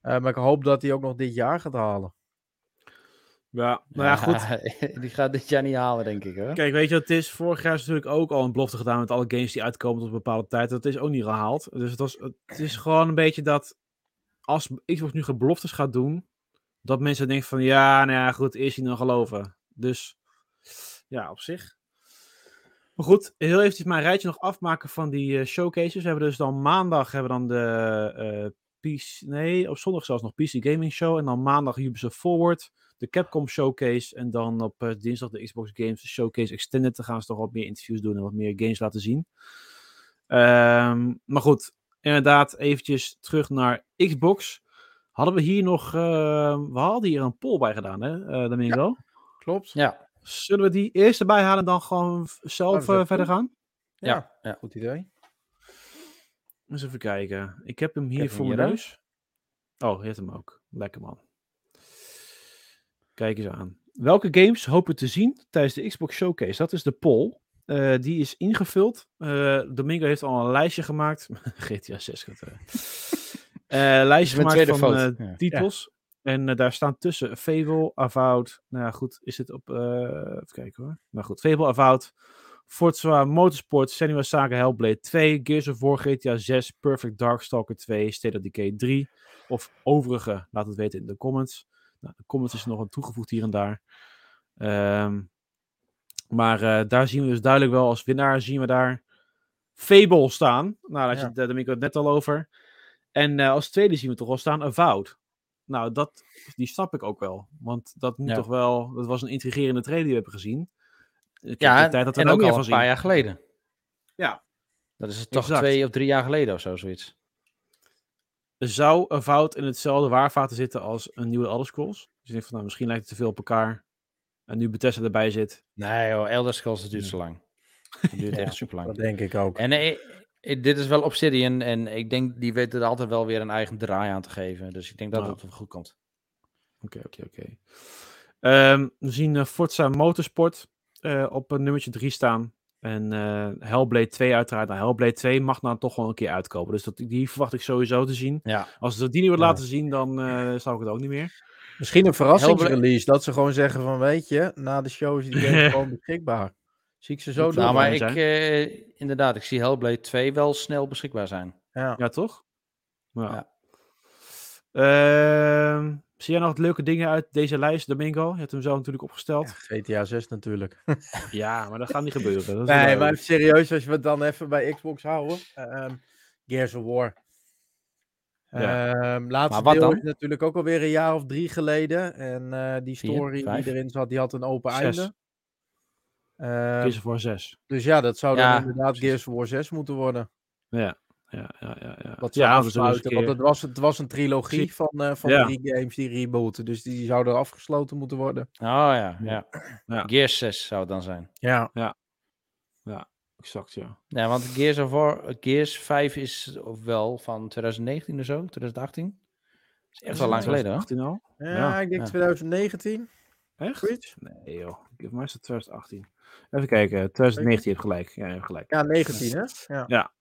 Maar ik hoop dat hij ook nog dit jaar gaat halen. Ja, nou ja, goed. die gaat dit jaar niet halen, denk ik. Hoor. Kijk, weet je wat het is? Vorig jaar is natuurlijk ook al een belofte gedaan met alle games die uitkomen tot een bepaalde tijd. Dat is ook niet gehaald. Dus het, was, het is gewoon een beetje dat als Xbox nu beloftes gaat doen, dat mensen denken van ja, nou ja, goed, eerst niet dan geloven. Dus ja, op zich. Maar goed, heel eventjes mijn rijtje nog afmaken van die eh, showcases. We hebben dus dan maandag hebben we dan de eh PC, nee, op zondag zelfs nog PC Gaming Show. En dan maandag Ubisoft Forward, de Capcom Showcase. En dan op eh, dinsdag de Xbox Games Showcase Extended. Dan gaan ze toch wat meer interviews doen en wat meer games laten zien. Ehm, maar goed, inderdaad, eventjes terug naar Xbox. Hadden we hier nog, eh, we hadden hier een poll bij gedaan, hè, eh Domingo? Klopt. Ja, Zullen we die eerst erbij halen en dan gewoon v- zelf eh, verder gaan? ja, ja. Goed idee. Eens even kijken. Ik heb hem hier heb voor hem mijn neus. Oh, je hebt hem ook. Lekker man. Kijk eens aan. Welke games hopen we te zien tijdens de Xbox Showcase? Dat is de poll. Eh, die is ingevuld. Eh, Domingo heeft al een lijstje gemaakt. GTA 6 gaat er. Eh, lijstje gemaakt van ja. titels. En daar staan tussen Fable, Avowed. Nou ja, goed. Is het op... even kijken hoor. Nou goed. Fable, Avowed. Forza Motorsport, Senua Saga Hellblade 2, Gears of War, GTA 6, Perfect Darkstalker 2, State of Decay 3 of overige, laat het weten in de comments. Nou, de comments is er nog aan toegevoegd hier en daar. Ehm, maar eh, daar zien we dus duidelijk wel als winnaar zien we daar Fable staan. Nou, daar, Ja. ja. daar heb ik het net al over. En eh, als tweede zien we toch wel staan Avowed. Nou, dat, die snap ik ook wel. Want dat moet Ja. toch wel... Dat was een intrigerende trailer die we hebben gezien. Ik ja de tijd dat en ook al een paar zien. jaar geleden. Ja. Dat is het toch Exact. twee of drie jaar geleden of zo, zoiets. Zou een fout in hetzelfde waarvaten zitten als een nieuwe Elder Scrolls. Dus ik denk van, nou, misschien lijkt het te veel op elkaar. En nu Bethesda erbij zit. Nee joh, Elder Scrolls dat duurt Ja. zo lang. Het duurt Ja, echt super lang. Dat denk ik ook. En eh, eh, dit is wel Obsidian en ik denk die weten er altijd wel weer een eigen draai aan te geven. Dus ik denk dat Nou. het wel goed komt. Oké, oké, oké. Ehm, We zien eh, Forza Motorsport eh, op nummertje 3 staan. En eh, Hellblade 2 uiteraard. Nou, Hellblade 2 mag nou toch wel een keer uitkomen. Dus dat, die verwacht ik sowieso te zien. Ja, Als ze die niet Ja. laten zien, dan eh zou ik het ook niet meer. Misschien een verrassingsrelease. Dat ze gewoon zeggen van, weet je, na de show is die game gewoon beschikbaar. Zie ik ze zo doen. nou, maar ik, eh, inderdaad, ik zie Hellblade 2 wel snel beschikbaar zijn. Ja. Ja, toch? Ja. Ja. Ehm, zie jij nog leuke dingen uit deze lijst, Domingo? Je hebt hem zo natuurlijk opgesteld. GTA 6 natuurlijk. Ja, maar dat gaat niet gebeuren. Dat Nee, maar even serieus, als we het dan even bij Xbox houden. Ehm Gears of War. Ja. Ehm laatste Maar wat deel dan? is natuurlijk ook alweer een jaar of drie geleden. En eh, die Vier, story vijf? die erin zat, die had een open Zes. einde. Ehm, Gears of War 6. dus ja, dat zou dan Ja, inderdaad precies. Gears of War 6 moeten worden. Ja, ja, ja, ja. ja. Wat ja, afsluiten. Want het was, het was een trilogie Zie- van, eh, van Ja. drie games die rebooten. Dus die zouden afgesloten moeten worden. Oh ja, ja. Ja. Gears 6 zou het dan zijn. Ja, Exact, ja. Ja, want Gears of War, Gears 5 is of wel van 2019 of zo, 2018. is echt wel lang geleden hoor. 18 al? ja, Ja, ik denk ja. 2019. Echt? Nee joh, voor mij is het 2018. Even kijken, 2019 je hebt gelijk. Ja, je hebt gelijk. Ja, 19 hè? Ja.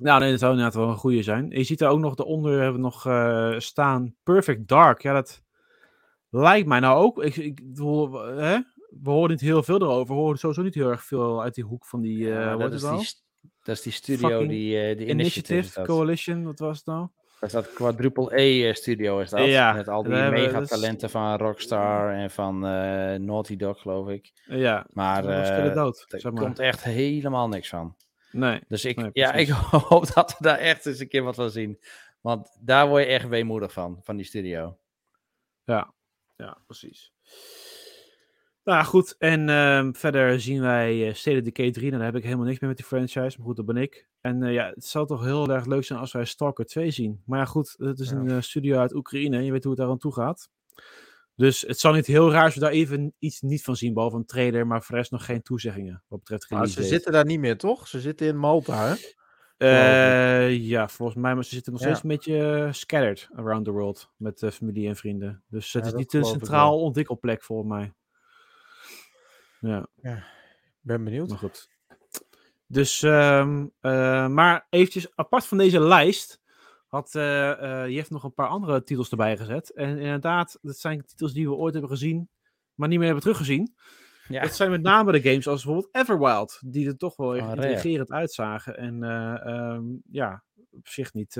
Nou nee, dat zou inderdaad wel een goede zijn. Je ziet daar ook nog, daaronder hebben we nog eh, staan Perfect Dark. Ja, dat lijkt mij nou ook. Ik, ik, bedoel, hè? We horen niet heel veel erover. We horen sowieso niet heel erg veel uit die hoek van die, eh Ja, wat dat, is die, nou? dat is die studio, Fucking die, eh die Initiative. Coalition, wat was het nou? Dat is dat quadruple E studio is dat. Ja, Met al die megatalenten van Rockstar en van eh, Naughty Dog, geloof ik. Eh, ja, Maar eh, stille dood, er zeg maar. komt echt helemaal niks van. Nee, Dus ik, Nee, ja, ik hoop dat we daar echt eens een keer wat van zien. Want daar word je echt weemoedig van, van die studio. Ja, ja, precies. Nou goed, en ehm, verder zien wij eh State of Decay 3. Nou, daar heb ik helemaal niks meer met die franchise, maar goed, dat ben ik. En eh, ja, het zou toch heel erg leuk zijn als wij Stalker 2 zien. Maar ja, goed, het is Ja. een eh, studio uit Oekraïne je weet hoe het daar aan toe gaat. Dus het zal niet heel raar als we daar even iets niet van zien, behalve een trailer, maar voor de rest nog geen toezeggingen wat betreft Maar ze zitten daar niet meer, toch? Ze zitten in Malta, hè? Eh, ja, volgens mij, maar ze zitten nog Ja. steeds een beetje eh, scattered around the world met eh, familie en vrienden. Dus het Ja, is niet een centraal ontwikkelplek volgens mij. Ja, Ben benieuwd. maar goed. Dus, ehm, eh, maar eventjes apart van deze lijst, had eh eh Jeff nog een paar andere titels erbij gezet. En inderdaad, dat zijn titels die we ooit hebben gezien, maar niet meer hebben teruggezien. Ja. Dat zijn met name de games als bijvoorbeeld Everwild, die er toch wel echt Van Rare. intrigerend uitzagen. En eh, ehm, ja, op zich niet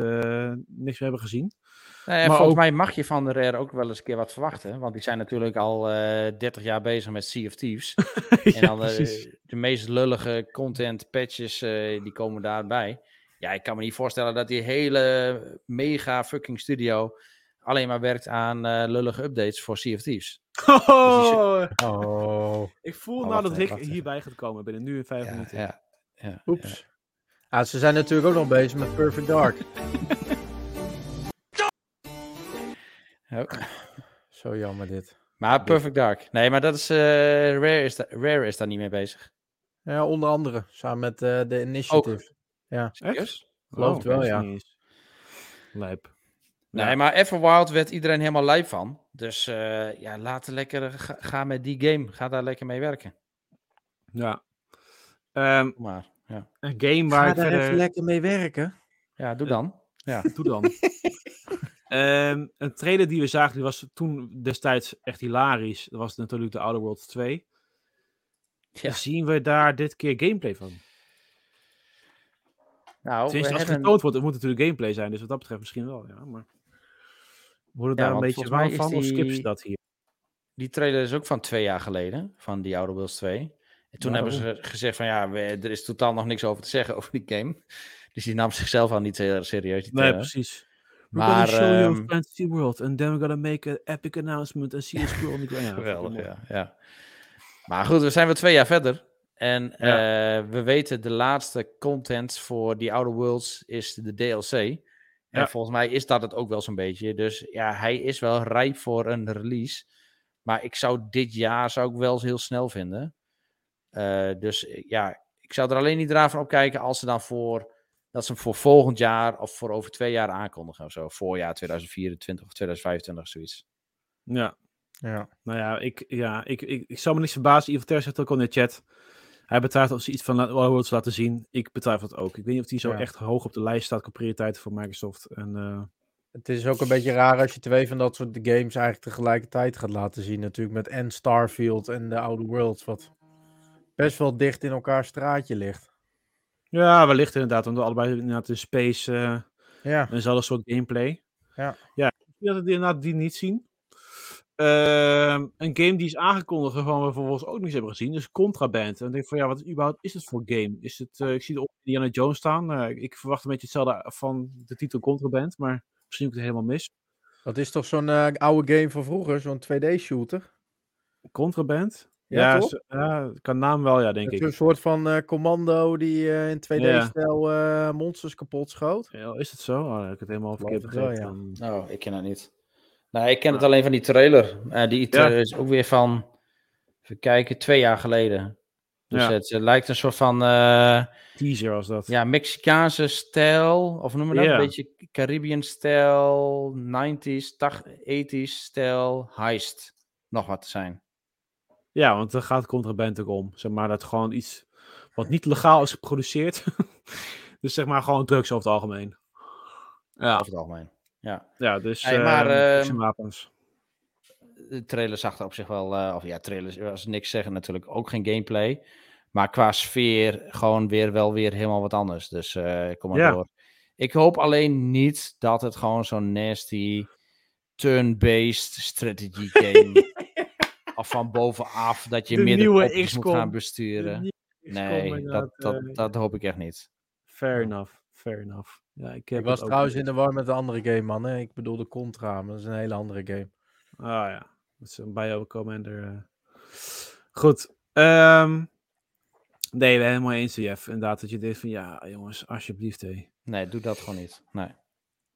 niks meer hebben gezien. Nou ja, Maar volgens ook- mij mag je van de Rare ook wel eens een keer wat verwachten. Want die zijn natuurlijk al eh 30 jaar bezig met Sea of Thieves. En dan de meest lullige content patches, die komen daarbij. Ja, ik kan me niet voorstellen dat die hele mega fucking studio alleen maar werkt aan eh, lullige updates voor Sea of Thieves. Oh, Oh, ik voel Oh, nou dat Rick hierbij gaat komen binnen nu en vijf Ja, minuten. ja, ja, oeps. Ah, ze zijn natuurlijk ook nog bezig met Perfect Dark. Zo jammer dit. Maar Perfect Dark. Nee, maar dat is, eh, Rare, is da- Rare is daar niet mee bezig. Ja, onder andere. Samen met eh, de Initiative. Serieus? Geloof het wel, dat is ja. Lijp. Nee, Ja. maar Everwild werd iedereen helemaal lijp van. Dus eh, ja, laten lekker, ga, ga met die game. Ga daar lekker mee werken. Ja. Ehm, maar. Ja, een game waar Ga ik daar verder... even lekker mee werken. ja doe dan. Doe dan. Ehm, een trailer die we zagen, die was toen destijds echt hilarisch. Dat was natuurlijk de Outer Worlds 2. Ja. Zien we daar dit keer gameplay van? Nou, als het getoond wordt, het moet natuurlijk gameplay zijn. Dus wat dat betreft misschien wel, ja. Maar Ja, daar een beetje warm is van of skippen ze die- dat hier? die trailer is ook van twee jaar geleden, van die Outer Worlds 2. En toen hebben ze gezegd van ja, we- er is totaal nog niks over te zeggen over die game. Dus die nam zichzelf al niet heel serieus. Die Nee, precies. We're Maar, gonna show you ehm, fantasy world and then we're gonna make an epic announcement and see scroll on the ground. Ja, Geweldig, ja, ja. Maar goed, we zijn weer twee jaar verder. En Ja. eh, we weten de laatste content voor die Outer Worlds is de DLC. En Ja. volgens mij is dat het ook wel zo'n beetje. Dus ja, hij is wel rijp voor een release. Maar ik zou dit jaar zou ik wel eens heel snel vinden. Eh, dus eh, ja, ik zou er alleen niet raar van opkijken als ze dan voor dat ze hem voor volgend jaar of voor over twee jaar aankondigen of zo. Voorjaar 2024 of 2025 zoiets. Ja, Ja. nou ja, ik, ja, ik, ik, ik zou me niet verbazen. Ivo Ter zegt ook al in de chat. Hij betwijfelt of ze iets van Worlds laten zien. Ik betwijfel het ook. Ik weet niet of die zo Ja. echt hoog op de lijst staat qua prioriteiten voor Microsoft. En, eh, Het is ook een beetje raar als je twee van dat soort games eigenlijk tegelijkertijd gaat laten zien. Natuurlijk met en Starfield en de Outer Worlds. Wat best wel dicht in elkaar straatje ligt. ja, wellicht inderdaad. Want allebei inderdaad in space eh Ja. eenzelfde soort gameplay. Ja. Ja, dat inderdaad die niet zien. Ehm, een game die is aangekondigd waarvan we vervolgens ook niets hebben gezien, is Contraband. En dan denk ik van ja, wat überhaupt is het voor game? Is het, eh, ik zie er Indiana Jones staan. Eh, ik verwacht een beetje hetzelfde van de titel Contraband, maar misschien heb ik het helemaal mis. Dat is toch zo'n eh, oude game van vroeger, zo'n 2D-shooter? Contraband? Ja, Ja, kan naam wel, ja, denk Het is ik. een soort van eh, commando die eh, in 2D-stijl eh, monsters kapot schoot. Ja, is het zo? Oh, ik het helemaal verkeerd begrepen. ja. Oh, ik ken het niet. Nou, ik ken het alleen van die trailer. Eh, die trailer is ook weer van, even kijken, twee jaar geleden. Dus Ja. het, lijkt een soort van eh, Teaser was dat. ja, Mexicaanse stijl, of noemen we dat? Een beetje Caribbean stijl, 90s, 80s stijl, heist. Nog wat te zijn. Ja, want daar gaat Contraband ook om. Zeg maar dat gewoon iets wat niet legaal is geproduceerd. dus zeg maar gewoon drugs over het algemeen. Ja, Over het algemeen. Ja. ja dus Hey, maar, eh, drugs en wapens. De trailer zag er op zich wel, eh, of ja, trailers was niks zeggen natuurlijk, ook geen gameplay. Maar qua sfeer gewoon weer wel weer helemaal wat anders. Dus eh, kom maar Ja. door. Ik hoop alleen niet dat het gewoon zo'n nasty turn-based strategy game of van bovenaf dat je popjes moet gaan besturen. Nee, dat, dat, dat hoop ik echt niet. Fair enough, fair enough. Ja, ik, heb Ik was trouwens in de war met de andere game, man. Hè? Ik bedoel de Contra, maar dat is een hele andere game. Ah ja, dat is een Bio-Commander. eh. Goed. ehm, nee, we zijn helemaal eens, Jeff. Inderdaad, dat je denkt van ja, jongens, alsjeblieft. hé. Nee, doe dat gewoon niet. Nee.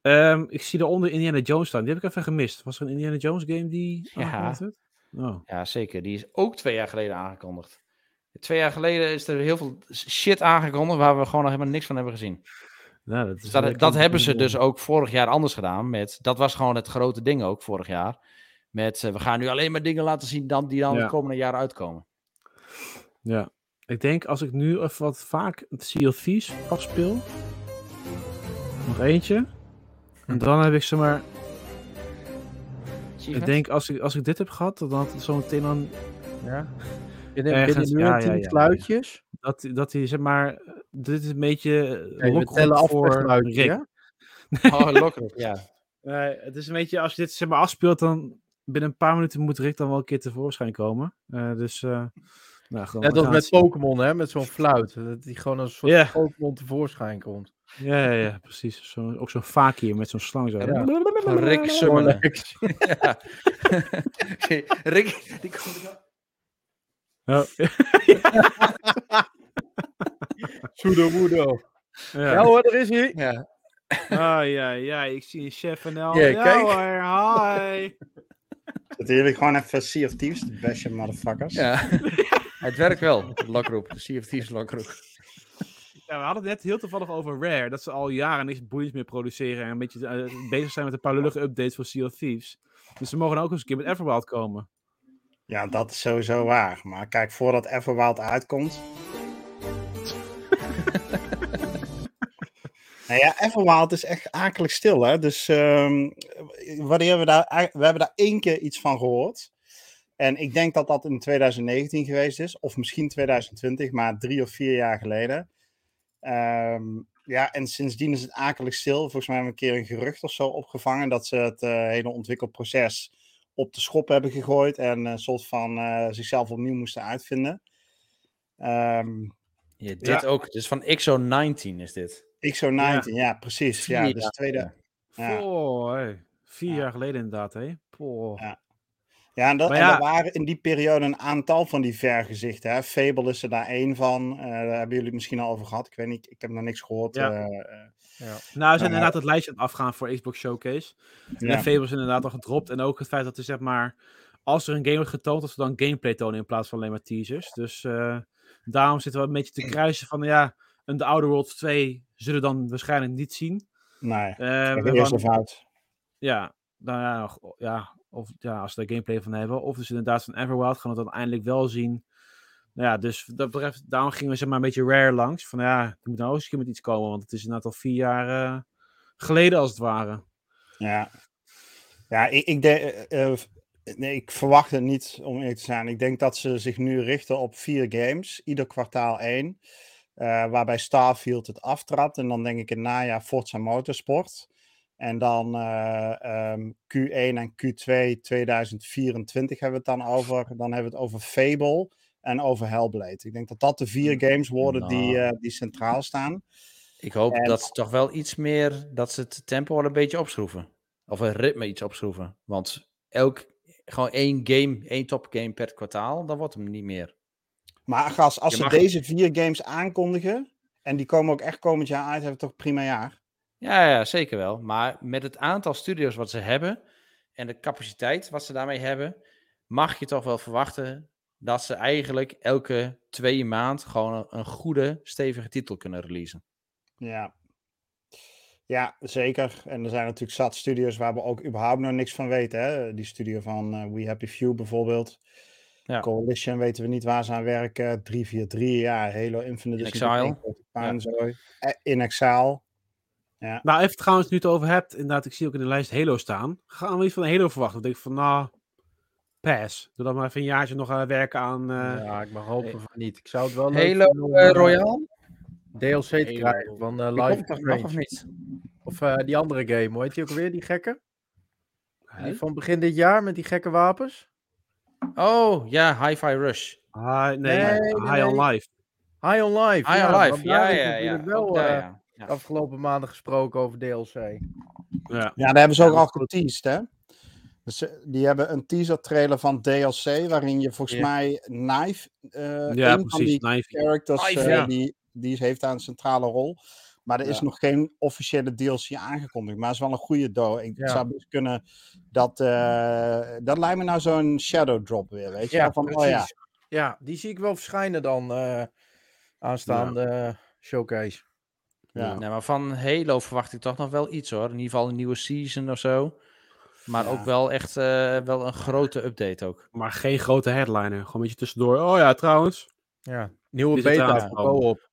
Ehm, ik zie eronder Indiana Jones staan. Die heb ik even gemist. Was er een Indiana Jones game die Ja. Oh. Ja, zeker. Die is ook twee jaar geleden aangekondigd. Twee jaar geleden is er heel veel shit aangekondigd waar we gewoon nog helemaal niks van hebben gezien. Nou, dat, is Dus dat, hebben ze dus ook vorig jaar anders gedaan. Met, dat was gewoon het grote ding ook vorig jaar. Met eh, we gaan nu alleen maar dingen laten zien dan, die dan Ja. de komende jaren uitkomen. Ja. Ik denk als ik nu even wat vaak het Sea of Thieves afspeel. Nog eentje. En dan heb ik zomaar. Ik Achievement? denk, als ik, als ik dit heb gehad, dan had het zo meteen dan. Ja. Binnen, Ergens, binnen nu ja, ja, tien ja, sluitjes. Dat, dat hij, zeg maar. Dit is een beetje. eh, Nee, tellen af per voor Rick. ja? Oh, Lokrop, ja. Nee, het is een beetje, als je dit zeg maar afspeelt, dan binnen een paar minuten moet Rick dan wel een keer tevoorschijn komen. Eh, dus, eh nou, gewoon, Net als met. Pokémon, hè? Met zo'n fluit. Dat die gewoon als een soort. Pokémon tevoorschijn komt. Ja, ja, ja, precies. Zo, ook zo'n fakir met zo'n slang zo. Ja. Rick. Ja. Rick, die komt er Oh, Sudo Wudo. ja. Ja hoor, daar is hij. Ja. Ah, ja, ja, ik zie een chef en al. Ja, Ja, kijk. hoor, hi. Zitten jullie gewoon even Sea of Thieves te bashen, motherfuckers? ja. Het werkt wel, de lokroep. De Sea of Thieves lokroep. Ja, we hadden het net heel toevallig over Rare. Dat ze al jaren niks boeiends meer produceren. En een beetje eh, bezig zijn met een paar lullige updates voor Sea of Thieves. Dus ze mogen ook eens een keer met Everwild komen. Ja, dat is sowieso waar. Maar kijk, voordat Everwild uitkomt. nou ja, Everwild is echt akelig stil, hè. Dus ehm, wanneer we daar... We hebben daar één keer iets van gehoord. En ik denk dat dat in 2019 geweest is. Of misschien 2020, maar drie of vier jaar geleden. Ehm, ja, en sindsdien is het akelig stil. Volgens mij hebben we een keer een gerucht of zo opgevangen... dat ze het eh, hele ontwikkelproces op de schop hebben gegooid en een soort van eh, zichzelf opnieuw moesten uitvinden. Ehm Ja, dit ook. Is van XO19 is dit. XO19, ja, precies. Ja, dus tweede. Ja. Oh, hey. Vier Ja. jaar geleden inderdaad, hè? Ja. Ja, en, dat, en ja- er waren in die periode een aantal van die vergezichten. Hè. Fable is er daar één van. Eh, daar hebben jullie het misschien al over gehad. Ik weet niet, ik heb nog niks gehoord. Ja. eh, eh, Ja. Nou, ze zijn Ja. inderdaad het lijstje aan het afgaan voor Xbox Showcase. En ja. Fable is inderdaad al gedropt. En ook het feit dat er zeg maar, als er een game wordt getoond, dat ze dan gameplay tonen in plaats van alleen maar teasers. Dus eh, daarom zitten we een beetje te kruisen van, ja, een The Outer Worlds 2 zullen we dan waarschijnlijk niet zien. Nee, Eh, we eerst of uit. ja, nou ja, of ja, als ze er gameplay van hebben. Of dus inderdaad van Everwild gaan we het dan eindelijk wel zien. Nou ja, dus dat betreft, daarom gingen we zeg maar een beetje rare langs. Van ja, er moet nou eens een keer met iets komen, want het is inderdaad al vier jaar eh, geleden als het ware. Ja, ja ik, ik, denk, eh, nee, ik verwacht het niet om eerlijk te zijn. Ik denk dat ze zich nu richten op vier games, ieder kwartaal één. eh, waarbij Starfield het aftrapt. En dan denk ik in najaar Forza Motorsport. En dan eh, ehm, Q1 en Q2 2024 hebben we het dan over. Dan hebben we het over Fable en over Hellblade. Ik denk dat dat de vier games worden die, Nou. eh, die centraal staan. Ik hoop En- dat ze toch wel iets meer, dat ze het tempo wel een beetje opschroeven. Of een ritme iets opschroeven. Want elk, gewoon één game, één topgame per kwartaal, dan wordt hem niet meer. Maar gast, als Je ze mag- deze vier games aankondigen. en die komen ook echt komend jaar uit, hebben we toch een prima jaar. Ja, ja, zeker wel. Maar met het aantal studio's wat ze hebben en de capaciteit wat ze daarmee hebben, mag je toch wel verwachten dat ze eigenlijk elke twee maand gewoon een, een goede, stevige titel kunnen releasen. Ja. Ja, zeker. En er zijn natuurlijk zat studios waar we ook überhaupt nog niks van weten. Hè? Die studio van eh, We Happy Few bijvoorbeeld. Ja. Coalition weten we niet waar ze aan werken. 343, ja, Halo Infinite In Exile. Eh, In Exile. Nou, even trouwens, nu het over hebt, inderdaad, ik zie ook in de lijst Halo staan. Gaan we iets van Halo verwachten? Dan denk ik van, nou, pass. Doe dan maar even een jaartje nog eh, werken aan... eh, ja, ik mag hopen van niet. Ik zou het wel leuk Halo vinden eh, Royale? DLC te krijgen van eh, Live komt toch Strange. nog of niet? Of eh, die andere game, hoe heet die ook weer, die gekke? Die van begin dit jaar met die gekke wapens? Oh, ja, Hi-Fi Rush. High, nee, Nee, nee, High on. Life. High on Life. High ja, on Life, ja, ja, wel daar, eh, ja. Ja. afgelopen maanden gesproken over DLC. Ja. Ja, daar hebben ze ook Ja, al geteased, hè? Dus die hebben een teaser trailer van DLC, waarin je volgens Ja. mij Knife, eh Ja, een van die Knife. characters, Knife, ja. die, die heeft daar een centrale rol. Maar er is Ja. nog geen officiële DLC aangekondigd. Maar het is wel een goede do. Ik Ja. zou best kunnen dat... eh, dat lijkt me nou zo'n shadow drop weer, weet je? Ja, van, precies. oh ja, Ja, die zie ik wel verschijnen dan eh, aanstaande eh, showcase. ja. Nee, maar van Halo verwacht ik toch nog wel iets hoor. In ieder geval een nieuwe season of zo. Maar Ja. ook wel echt eh, wel een grote update ook. Maar geen grote headliner. Gewoon een beetje tussendoor. Oh ja, trouwens. Ja, nieuwe beta voor co-op.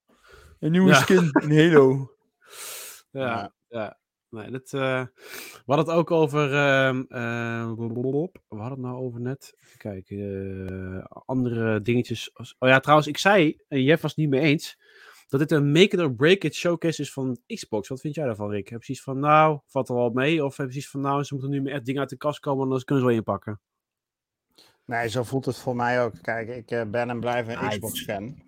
Een nieuwe Ja. skin in Halo. Ja, ja. Nee, dat, eh, we hadden het ook over. ehm, eh, blablabla. we hadden het nou over net. Even kijken. eh, andere dingetjes. als- Oh ja, trouwens, ik zei, en Jeff was het niet mee eens. Dat dit een make it or break it showcase is van Xbox. Wat vind jij daarvan, Rick? Heb je precies van, nou, valt er wel mee? Of heb je precies van, nou, ze moeten nu meer echt dingen uit de kast komen en dan kunnen ze wel inpakken? Nee, zo voelt het voor mij ook. Kijk, ik eh, ben en blijf een Right. Xbox-fan.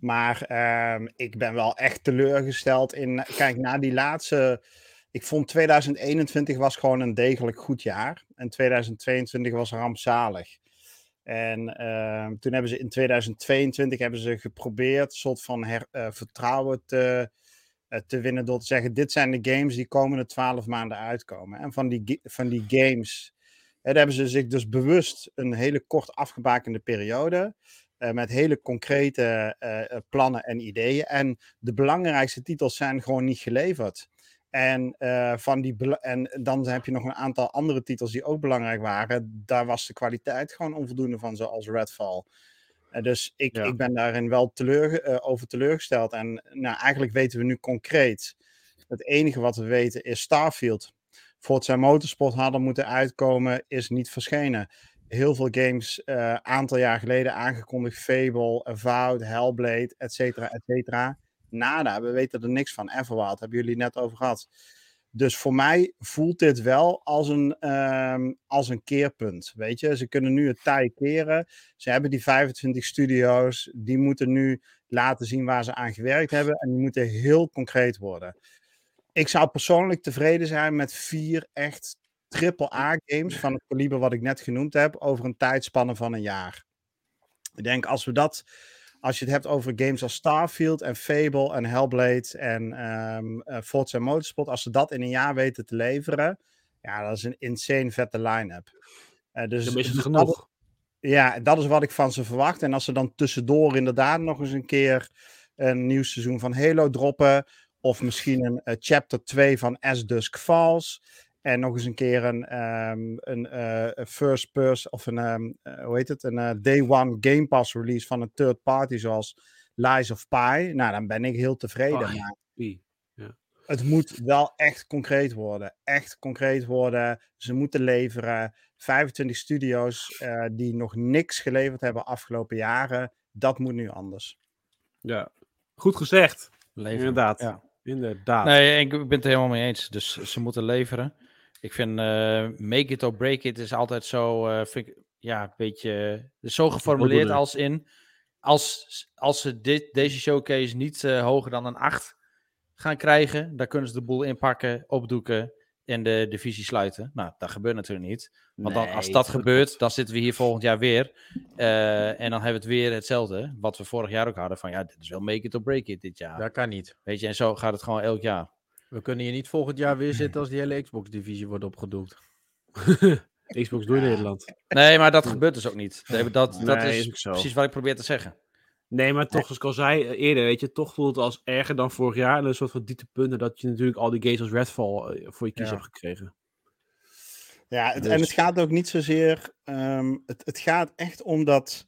Maar ehm, ik ben wel echt teleurgesteld in. Kijk, na die laatste. Ik vond 2021 was gewoon een degelijk goed jaar. En 2022 was rampzalig. En ehm, toen hebben ze in 2022 hebben ze geprobeerd een soort van her- eh, vertrouwen te, eh, te winnen door te zeggen: dit zijn de games die komende 12 maanden uitkomen. En van die, van die games hebben ze zich dus bewust een hele kort afgebakende periode. Eh, met hele concrete eh, eh, plannen en ideeën. En de belangrijkste titels zijn gewoon niet geleverd. En, van die en dan heb je nog een aantal andere titels die ook belangrijk waren. Daar was de kwaliteit gewoon onvoldoende van, zoals Redfall. Dus ik, Ja. ik ben daarin wel teleur, over teleurgesteld. En nou, eigenlijk weten we nu concreet. Het enige wat we weten is Starfield. Forza Motorsport hadden moeten uitkomen, is niet verschenen. Heel veel games, een aantal jaar geleden aangekondigd. Fable, Avowed, Hellblade, et cetera, et cetera. Nada, we weten er niks van. Everwild, hebben jullie net over gehad. Dus voor mij voelt dit wel als een, ehm, als een keerpunt. Weet je, ze kunnen nu het tij keren. Ze hebben die 25 studio's. Die moeten nu laten zien waar ze aan gewerkt hebben. En die moeten heel concreet worden. Ik zou persoonlijk tevreden zijn met vier echt triple-A-games van het kaliber wat ik net genoemd heb. Over een tijdspanne van een jaar. Ik denk als we dat als je het hebt over games als Starfield en Fable en Hellblade en eh, Forza Motorsport, als ze dat in een jaar weten te leveren, ja, dat is een insane vette line-up. Eh, dus Dan is het dat- genoeg. ja, dat is wat ik van ze verwacht. En als ze dan tussendoor inderdaad nog eens een keer een nieuw seizoen van Halo droppen, of misschien een eh, chapter 2 van As Dusk Falls, en nog eens een keer een, ehm, een eh, een first person, of een, ehm, eh, hoe heet het, een eh, day one Game Pass release van een third party zoals Lies of Pi, nou dan ben ik heel tevreden. Ah, maar Wie? het moet wel echt concreet worden. Echt concreet worden. Ze moeten leveren. 25 studio's eh, die nog niks geleverd hebben afgelopen jaren. Dat moet nu anders. Ja, goed gezegd. Leveren. Inderdaad. Ja. Inderdaad. Nee, ik ben het er helemaal mee eens. Dus ze moeten leveren. Ik vind eh, make it or break it is altijd zo, eh, vind ik, ja, een beetje, is zo geformuleerd als in, als, als ze dit, deze showcase niet hoger dan een 8 gaan krijgen, dan kunnen ze de boel inpakken, opdoeken en de divisie sluiten. Nou, dat gebeurt natuurlijk niet. Want dan, als dat gebeurt, dan zitten we hier volgend jaar weer. en dan hebben we het weer hetzelfde, wat we vorig jaar ook hadden. Van ja, dit is wel make it or break it dit jaar. Dat kan niet. Weet je, en zo gaat het gewoon elk jaar. We kunnen hier niet volgend jaar weer zitten als die hele Xbox-divisie wordt opgedoekt. Xbox door Nederland. Nee, maar dat gebeurt dus ook niet. Dat, dat, dat Nee, is is ook zo. precies wat ik probeer te zeggen. Nee, maar toch, zoals ik al zei eh, eerder, weet je, toch voelt het als erger dan vorig jaar. En een soort van dieptepunten dat je natuurlijk al die games als Redfall eh, voor je kies Ja. hebt gekregen. Ja, het, Dus- en het gaat ook niet zozeer. ehm, het, het gaat echt om dat.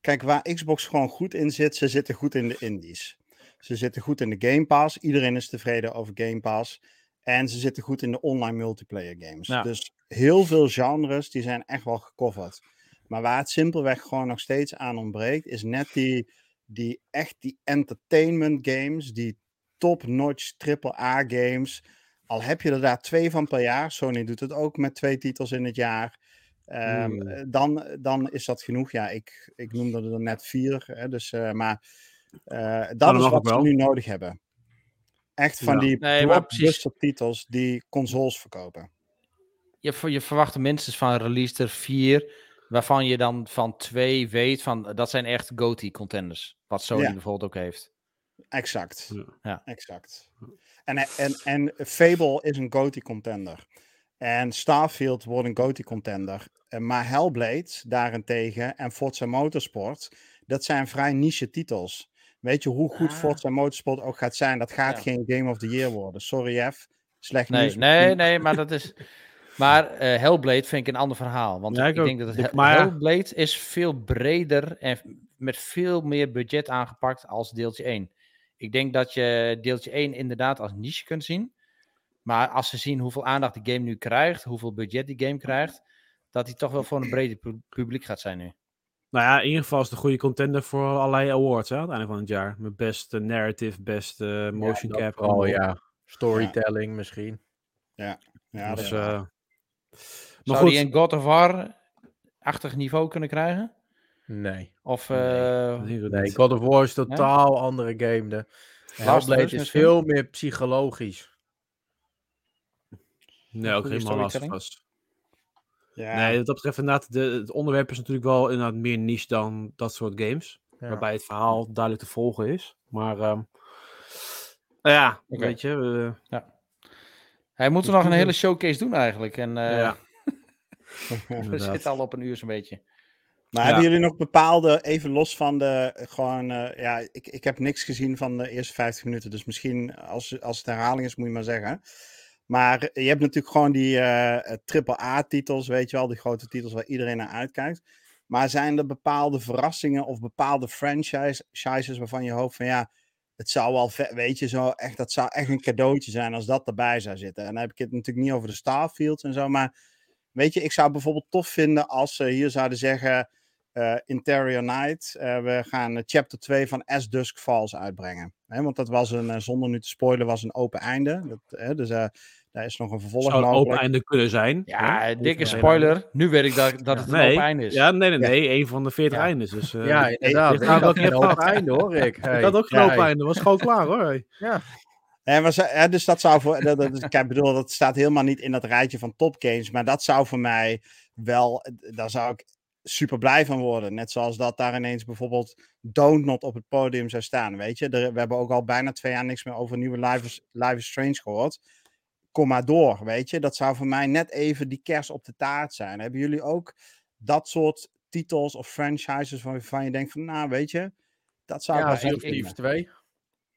Kijk, waar Xbox gewoon goed in zit, ze zitten goed in de indies. Ze zitten goed in de Game Pass. Iedereen is tevreden over Game Pass. En ze zitten goed in de online multiplayer games. Ja. Dus heel veel genres die zijn echt wel gecoverd. Maar waar het simpelweg gewoon nog steeds aan ontbreekt, is net die, die echt die entertainment games, die top-notch AAA games. Al heb je er daar twee van per jaar, Sony doet het ook met twee titels in het jaar. ehm, dan, dan is dat genoeg. Ja, ik, ik noemde er net vier. Hè, dus, eh, maar eh, dat dat is wat wel. nu nodig hebben. Echt van Ja. die Nee, titels die consoles verkopen. Je, je verwacht er minstens van release er vier, waarvan je dan van twee weet van dat zijn echt GOTY contenders. Wat Sony Ja. bijvoorbeeld ook heeft. Exact. Ja. Ja. Exact. En, en, en Fable is een GOTY contender. En Starfield wordt een GOTY contender. Eh, Maar Hellblade daarentegen en Forza Motorsport, dat zijn vrij niche titels. Weet je hoe goed Ah. Forza Motorsport ook gaat zijn? Dat gaat Ja. geen Game of the Year worden. Sorry F. Slecht Nee, nieuws. nee, nee, maar dat is. Maar eh, Hellblade vind ik een ander verhaal. Want Ja, ik ik, ook. denk dat het maar ja. Hellblade is veel breder en met veel meer budget aangepakt als deeltje 1. Ik denk dat je deeltje 1 inderdaad als niche kunt zien. Maar als ze zien hoeveel aandacht die game nu krijgt, hoeveel budget die game krijgt, dat hij toch wel voor een breder pu- publiek gaat zijn nu. Nou ja, in ieder geval is het een goede contender voor allerlei awards hè, aan het einde van het jaar. Met best eh, narrative, best eh, motion cap. allemaal. ja. Storytelling misschien. Ja, Dus, dat is eh, maar Zou goed, die een God of War-achtig niveau kunnen krijgen? Nee. Of Nee, eh, Nee. God of War is totaal andere game. De Hellblade is misschien? veel meer psychologisch. Nee, ook helemaal lastig. Ja, Nee, wat dat betreft inderdaad, de, het onderwerp is natuurlijk wel inderdaad meer niche dan dat soort games. Ja. Waarbij het verhaal duidelijk te volgen is. Maar, ehm, nou ja, weet je. eh, hij moet er nog een hele showcase doen eigenlijk. En eh, ja, we zitten al op een uur zo'n beetje. Maar Ja. hebben jullie nog bepaalde, even los van de, gewoon, eh, ja, ik, ik heb niks gezien van de eerste 50 minuten, dus misschien als, als het herhaling is, moet je maar zeggen. Maar je hebt natuurlijk gewoon die eh triple A-titels, weet je wel, die grote titels waar iedereen naar uitkijkt. Maar zijn er bepaalde verrassingen of bepaalde franchises waarvan je hoopt van ja, het zou wel, weet je, zo echt, dat zou echt een cadeautje zijn als dat erbij zou zitten. En dan heb ik het natuurlijk niet over de Starfields en zo, maar weet je, ik zou bijvoorbeeld tof vinden als ze hier zouden zeggen, eh, Interior Night. eh, we gaan chapter 2 van As Dusk Falls uitbrengen. Want dat was een, zonder nu te spoilen, was een open einde. Dat, hè, dus daar is nog een vervolg zou een open einde kunnen zijn. Ja, dikke spoiler. Nu weet ik dat, dat het een open einde is. Ja, nee, nee, nee. Een van de 40 Ja. eindes. Dus, eh, ja, inderdaad. dit Ik gaat had ook geen af. einde hoor, Rick. Ik Hey. had ook geen Ja, open einde. was gewoon klaar hoor. Ja. En hè, dus dat zou voor. Dat, dat, ik bedoel, dat staat helemaal niet in dat rijtje van topgames. Maar dat zou voor mij wel. Daar zou ik super blij van worden. Net zoals dat daar ineens bijvoorbeeld Don't Not op het podium zou staan. Weet je, Er- we hebben ook al bijna twee jaar niks meer over nieuwe Life is Strange gehoord. Kom maar door, weet je. Dat zou voor mij net even die kers op de taart zijn. Hebben jullie ook dat soort titels of franchises waarvan je denkt van, nou, weet je, dat zou ik Ja, wel Sea of Thieves vinden. 2.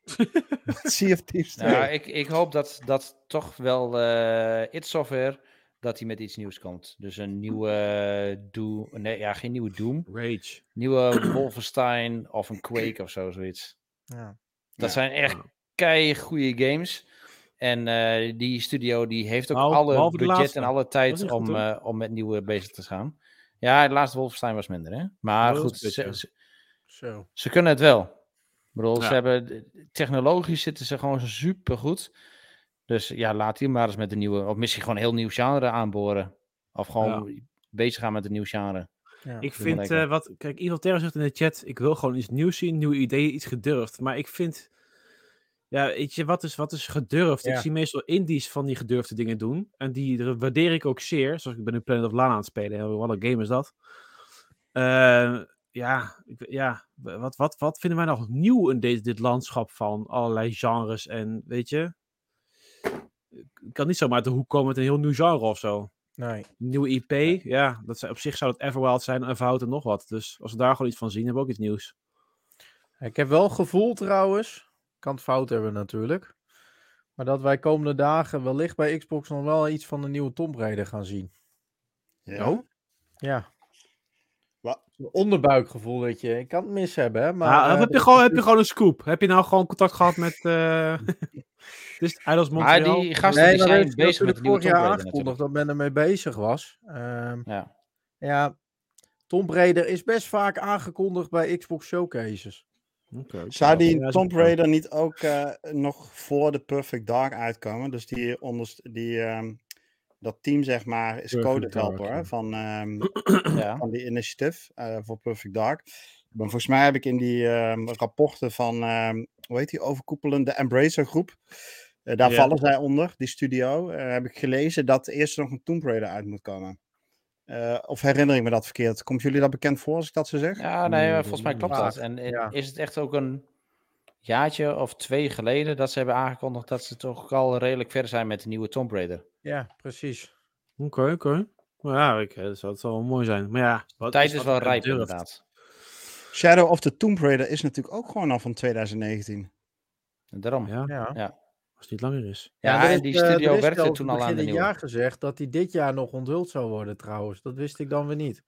Sea of Thieves 2. Nou, ik, ik hoop dat, dat toch wel eh It Software dat hij met iets nieuws komt. Dus een nieuwe eh, Doom, nee, ja, geen nieuwe Doom, Rage. nieuwe Wolfenstein of een Quake of zo, zoiets. Ja. Dat Ja. zijn echt kei goede games. En eh, die studio die heeft ook Nou, alle de budget laatste. en alle tijd om, goed, eh, om met nieuwe bezig te gaan. Ja, de laatste Wolfenstein was minder, hè? Maar goed, ze, Zo. ze kunnen het wel. Ik bedoel, Ja. ze hebben, technologisch zitten ze gewoon super goed. Dus ja, laat die maar eens met een nieuwe, of misschien gewoon een heel nieuw genre aanboren. Of gewoon bezig gaan met een nieuw genre. Ja. Ik vind, eh, wat, kijk, Evil Terror zegt in de chat, ik wil gewoon iets nieuws zien, nieuwe ideeën, iets gedurfd. Maar ik vind, ja, weet je, wat is, wat is gedurfd? Ik zie meestal indies van die gedurfde dingen doen. En die de- waardeer ik ook zeer. Zoals ik ben nu Planet of Lana aan het spelen. En wat een game is dat? Eh, ja, ik, ja wat, wat, wat vinden wij nog nieuw in deze, dit landschap van allerlei genres? En weet je, ik kan niet zomaar uit de hoek komen met een heel nieuw genre of zo. Nee. Nieuwe IP, ja, dat op zich zou het Everwild zijn, Everhout en nog wat. Dus als we daar gewoon iets van zien, hebben we ook iets nieuws. Ik heb wel gevoel trouwens, kan het fout hebben natuurlijk, maar dat wij komende dagen wellicht bij Xbox nog wel iets van de nieuwe Tomb Raider gaan zien. Ja. Oh. Ja. Wat? Een onderbuikgevoel dat je, ik kan het mis hebben hè, maar... Maar eh, heb, je gewoon, heb je gewoon een scoop? Heb je nou gewoon contact gehad met uh, dus Idols Maar Montreal? die gasten Nee, die maar zijn is bezig met de nieuwe vorig Tomb jaar Raider aangekondigd dat men ermee bezig was. Ehm, Ja. ja, Tomb Raider is best vaak aangekondigd bij Xbox Showcases. Zou die Ja, Tomb. Raider niet ook eh, nog voor de Perfect Dark uitkomen? Dus die, onderst- die ehm, dat team, zeg maar, is hè, ja. van, ehm, Ja. van die initiative eh, voor Perfect Dark. Maar volgens mij heb ik in die ehm, rapporten van, ehm, hoe heet die overkoepelende Embracer groep, eh, daar Ja. vallen zij onder, die studio, eh, heb ik gelezen dat eerst nog een Tomb Raider uit moet komen. Eh, of herinner ik me dat verkeerd? Komt jullie dat bekend voor als ik dat zo zeg? Ja, nee, Nee, volgens mij klopt dat. En, en ja. is het echt ook een jaartje of twee geleden dat ze hebben aangekondigd dat ze toch al redelijk ver zijn met de nieuwe Tomb Raider. Ja, precies. Oké, oké. Nou ja, ik, eh, dat zou, dat zou wel mooi zijn. Maar ja, wat Tijd is wel rijp durft? inderdaad. Shadow of the Tomb Raider is natuurlijk ook gewoon al van 2019. En daarom. Ja, Ja, Ja. Als het niet langer is. er en is, die eh, studio er is werkte toen al aan de nieuwe. jaar gezegd dat hij dit jaar nog onthuld zou worden trouwens. Dat wist ik dan weer niet.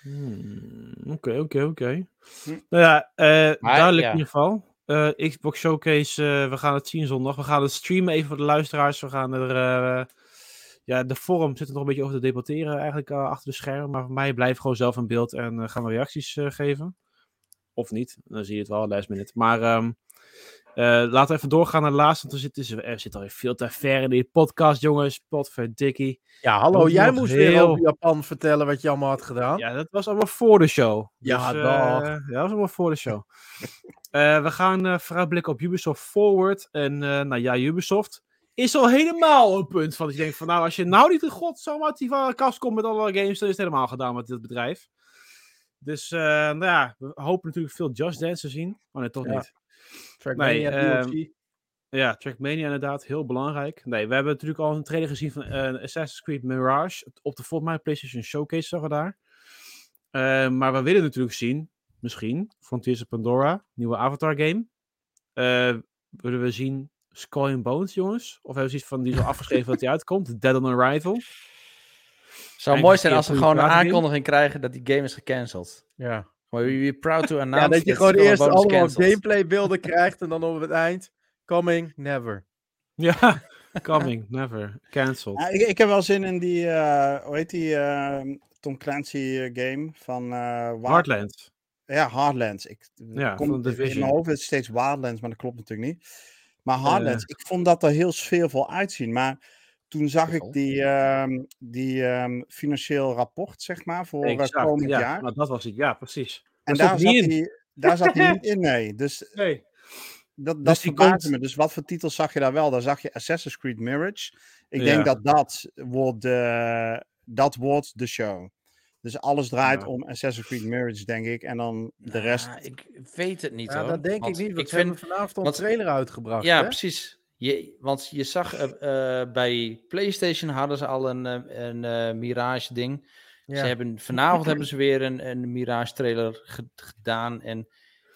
Hmm, Oké, oké, oké. Hm. Nou ja, eh, duidelijk ja. in ieder geval. eh, Xbox Showcase, we gaan het zien zondag. We gaan het streamen even voor de luisteraars. We gaan er... eh, ja, de forum zit er nog een beetje over te debatteren eigenlijk achter de schermen. Maar voor mij blijf gewoon zelf in beeld en gaan we reacties eh, geven. Of niet, dan zie je het wel, last minute. Maar ehm, eh, laten we even doorgaan naar de laatste. Want er zit, dus- er zit alweer veel te ver in die podcast, jongens. Potverdikkie. Ja, hallo, jij moest weer over Japan vertellen wat je allemaal had gedaan. Ja, dat was allemaal voor de show. Ja, Dus, eh, ja, dat was allemaal voor de show. Eh, we gaan eh vooruitblikken op Ubisoft Forward. En eh, nou ja, Ubisoft is al helemaal een punt van dat je denkt van nou, als je nou niet in godsamme uit die van kast komt met alle games, dan is het helemaal gedaan met dit bedrijf. Dus eh, nou ja, we hopen natuurlijk veel Just Dance te zien. Maar nee, toch Ja. niet. Trackmania ehm, DLC. Ja, Trackmania inderdaad, heel belangrijk. Nee, we hebben natuurlijk al een trailer gezien van eh, Assassin's Creed Mirage. Op de volgens mij PlayStation Showcase zag we daar. Eh, maar we willen natuurlijk zien, misschien, Frontiers of Pandora, nieuwe Avatar game. Eh, willen we zien Skull and Bones, jongens? Of hebben we zoiets van die al afgeschreven dat die uitkomt? Dead on Arrival? Zou mooi zijn als we gewoon een aankondiging krijgen dat die game is gecanceld. Ja. Maar we are proud to announce ja, dat je gewoon eerst allemaal cancelled. gameplaybeelden krijgt en dan op het eind, coming, never. Ja, coming, never, cancelled. Ja, ik, ik heb wel zin in die, eh, hoe heet die, eh, Tom Clancy eh, game van eh Wild- Heartlands. Ja, Hardlands. Ik, Ja, kom, van in mijn hoofd is het steeds Wildlands, maar dat klopt natuurlijk niet. Maar Hardlands, ik vond dat er heel sfeervol uitzien. Maar toen zag ik die, ehm, die ehm, financieel rapport, zeg maar, voor eh, Exact, komend ja, jaar. nou, dat was het, ja, precies. En Daar zat, niet hij, daar zat hij niet in, nee. Dus Nee. dat, dat Dus die verbaasde komt- me. Dus wat voor titels zag je daar wel? Daar zag je Assassin's Creed Mirage. Ik Ja. denk dat dat wordt de, dat wordt de show. Dus alles draait Ja. om Assassin's Creed Mirage, denk ik. En dan de rest... Ja, ik weet het niet Ja, hoor. dat denk Want ik niet, want ik vind, hebben vanavond al een trailer uitgebracht. Ja, hè? precies. Je, want je zag eh, eh, bij PlayStation hadden ze al een, eh, een eh, Mirage ding. Ja. Ze hebben, vanavond hebben ze weer een, een Mirage trailer ge- gedaan. En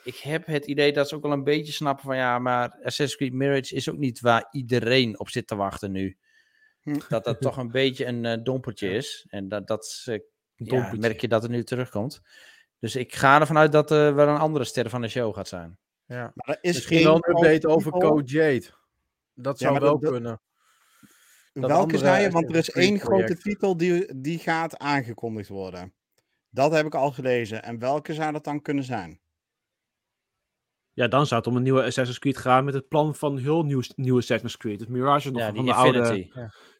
ik heb het idee dat ze ook wel een beetje snappen van ja, maar Assassin's Creed Mirage is ook niet waar iedereen op zit te wachten nu. Hm. Dat dat toch een beetje een dompertje is. En dat, dat ja, merk je dat het nu terugkomt. Dus ik ga ervan uit dat er wel een andere ster van de show gaat zijn. Ja. Maar er is Misschien wel een update over. Code Jade. Dat Ja, zou wel dat- dat- kunnen. dat Welke andere zei je? Want er is één grote titel die, die gaat aangekondigd worden. Dat heb ik al gelezen. En welke zou dat dan kunnen zijn? Ja, dan zou het om een nieuwe Assassin's Creed gaan met het plan van heel nieuw, nieuwe Assassin's Creed. Het Mirage nog Ja, van die de oude... Infinity.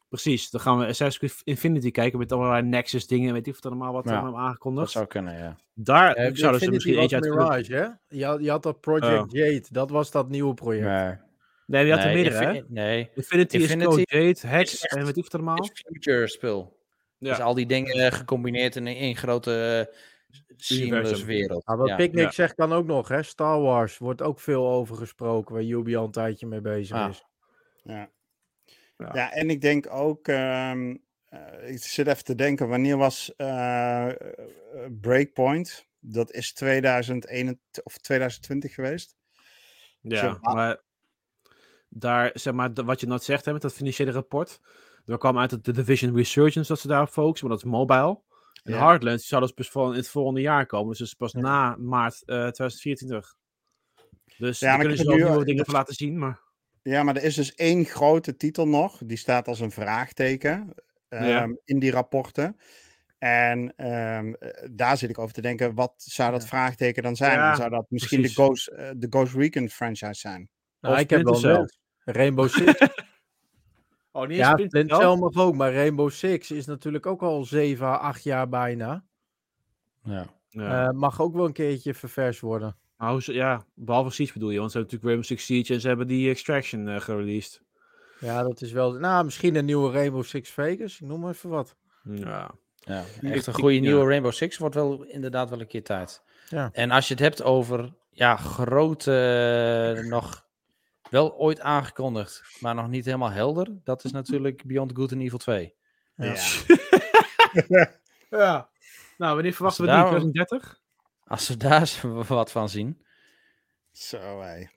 Precies, dan gaan we Assassin's Creed Infinity kijken met allerlei Nexus dingen en weet ik wat allemaal wat Ja, allemaal aangekondigd. Dat zou kunnen, ja. Daar Ja, zouden ze Infinity misschien eentje uit kunnen... Mirage, hè? Je had, je had dat Project Oh. Jade, dat was dat nieuwe project. Nee, Nee, je had er meerdere, hè? Nee, Infinity, is Infinity Code Jade, is Hex echt- en wat allemaal. het is future spul. Ja. Dus al die dingen eh, gecombineerd in één grote uh, seamless wereld. Maar wat ja. Picnic ja. zegt dan ook nog, hè? Star Wars wordt ook veel over gesproken, waar Ubi al een tijdje mee bezig Ah. is. Ja. Ja. Ja, en ik denk ook, ehm, eh, ik zit even te denken, wanneer was eh, eh, Breakpoint? Dat is 2021 of 2020 geweest. Ja, maar daar, zeg maar, wat je net zegt hè, met dat financiële rapport. Er kwam uit dat de Division Resurgence dat ze daarop focussen, maar dat is mobile. En Ja. Heartlands zou dus pas in het volgende jaar komen, dus pas Ja. na maart eh 2024. Dus Ja, daar kunnen ze wel nu- nieuwe dingen van laten zien, maar... Ja, maar er is dus één grote titel nog. Die staat als een vraagteken Ja. ehm, in die rapporten. En ehm, eh, daar zit ik over te denken, wat zou dat vraagteken dan zijn? Ja, zou dat misschien de. Ghost, eh, de Ghost Recon franchise zijn. Nou, Of ik heb wel. Rainbow Six. Oh, niet ja, Splinter Cell mag ook, maar Rainbow Six is natuurlijk ook al 7 à 8 jaar bijna. Ja. Ja. Eh, mag ook wel een keertje ververs worden. Maar hoe ze- ja, behalve Siege bedoel je, want ze hebben natuurlijk Rainbow Six Siege en ze hebben die Extraction eh gereleased. Ja, dat is wel. Nou, misschien een nieuwe Rainbow Six Vegas. Ik noem maar even wat. Ja. Ja, echt een goede ja. nieuwe Rainbow Six wordt wel inderdaad wel een keer tijd. Ja. En als je het hebt over ja, grote, eh, nog wel ooit aangekondigd, maar nog niet helemaal helder, dat is natuurlijk Beyond Good and Evil 2. Ja. ja. Nou, wanneer verwachten we Als die? daar- 2030? Als we daar eens wat van zien. Zo, hé.